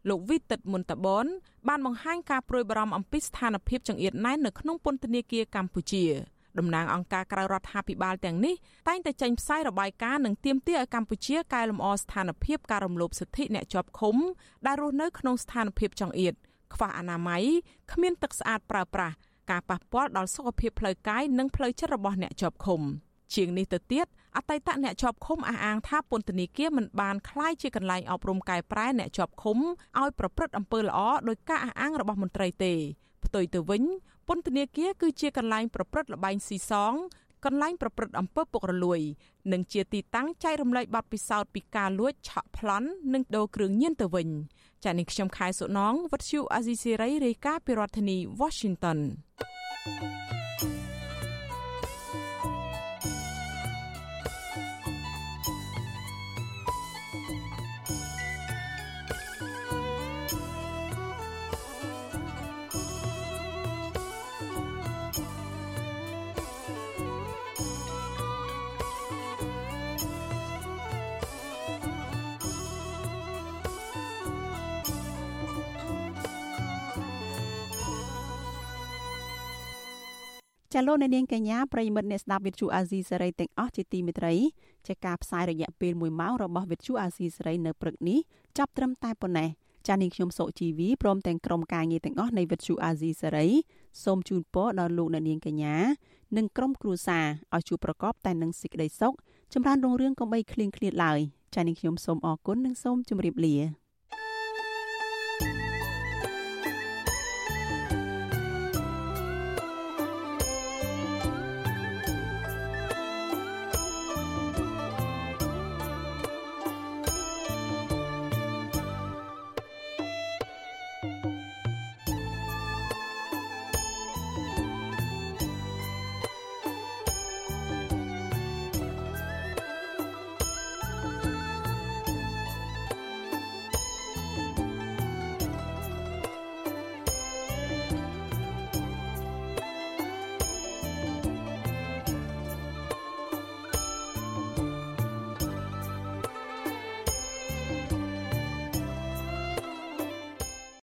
លោកវិទិតមុនតបនបានបង្ហាញការព្រួយបារម្ភអំពីស្ថានភាពចង្អៀតណែននៅក្នុងពន្ធនាគារកម្ពុជាតំណាងអង្គការក្រៅរដ្ឋាភិបាលទាំងនេះតែងតែចេញផ្សាយរបាយការណ៍និងទាមទារឲ្យកម្ពុជាកែលម្អស្ថានភាពការរំលោភសិទ្ធិអ្នកជាប់ឃុំដែលរស់នៅក្នុងស្ថានភាពចង្អៀតខ្វះអនាម័យគ្មានទឹកស្អាតប្រើប្រាស់ការប៉ះពាល់ដល់សុខភាពផ្លូវកាយនិងផ្លូវចិត្តរបស់អ្នកជាប់ឃុំ ជាងនេះទៅទៀតអតីតអ្នកជាប់ឃុំអះអាងថាពន្ធនាគារមិនបានคล้ายជាកន្លែងអប់រំកែប្រែអ្នកជាប់ឃុំឲ្យប្រព្រឹត្តអំពើល្អដោយការអះអាងរបស់មន្ត្រីទេផ្ទុយទៅវិញពន្ធនាគារគឺជាកន្លែងប្រព្រឹត្តល្បែងស៊ីសងកន្លែងប្រព្រឹត្តអំពើពុករលួយនិងជាទីតាំងចែករំលែកបទពិសោធន៍ពីការលួចឆក់ប្លន់និងដូរគ្រឿងញៀនទៅវិញចា៎នេះខ្ញុំខែសុណងវັດឈូអាស៊ីសេរីរាយការណ៍ពីរដ្ឋធានី Washington thank you ចាលោកអ្នកនាងកញ្ញាប្រិមិត្តអ្នកស្ដាប់វិទ្យុអាស៊ីសេរីទាំងអស់ជាទីមេត្រីជាការផ្សាយរយៈពេល1ម៉ោងរបស់វិទ្យុអាស៊ីសេរីនៅព្រឹកនេះចាប់ត្រឹមតែប៉ុណ្ណេះចានាងខ្ញុំសុជីវីព្រមទាំងក្រុមការងារទាំងអស់នៃវិទ្យុអាស៊ីសេរីសូមជូនពរដល់លោកអ្នកនាងកញ្ញានិងក្រុមគ្រួសារឲ្យជួបប្រកបតែនឹងសេចក្តីសុខចម្រើនរុងរឿងកុំបីឃ្លៀងឃ្លាតឡើយចានាងខ្ញុំសូមអរគុណនិងសូមជម្រាបលា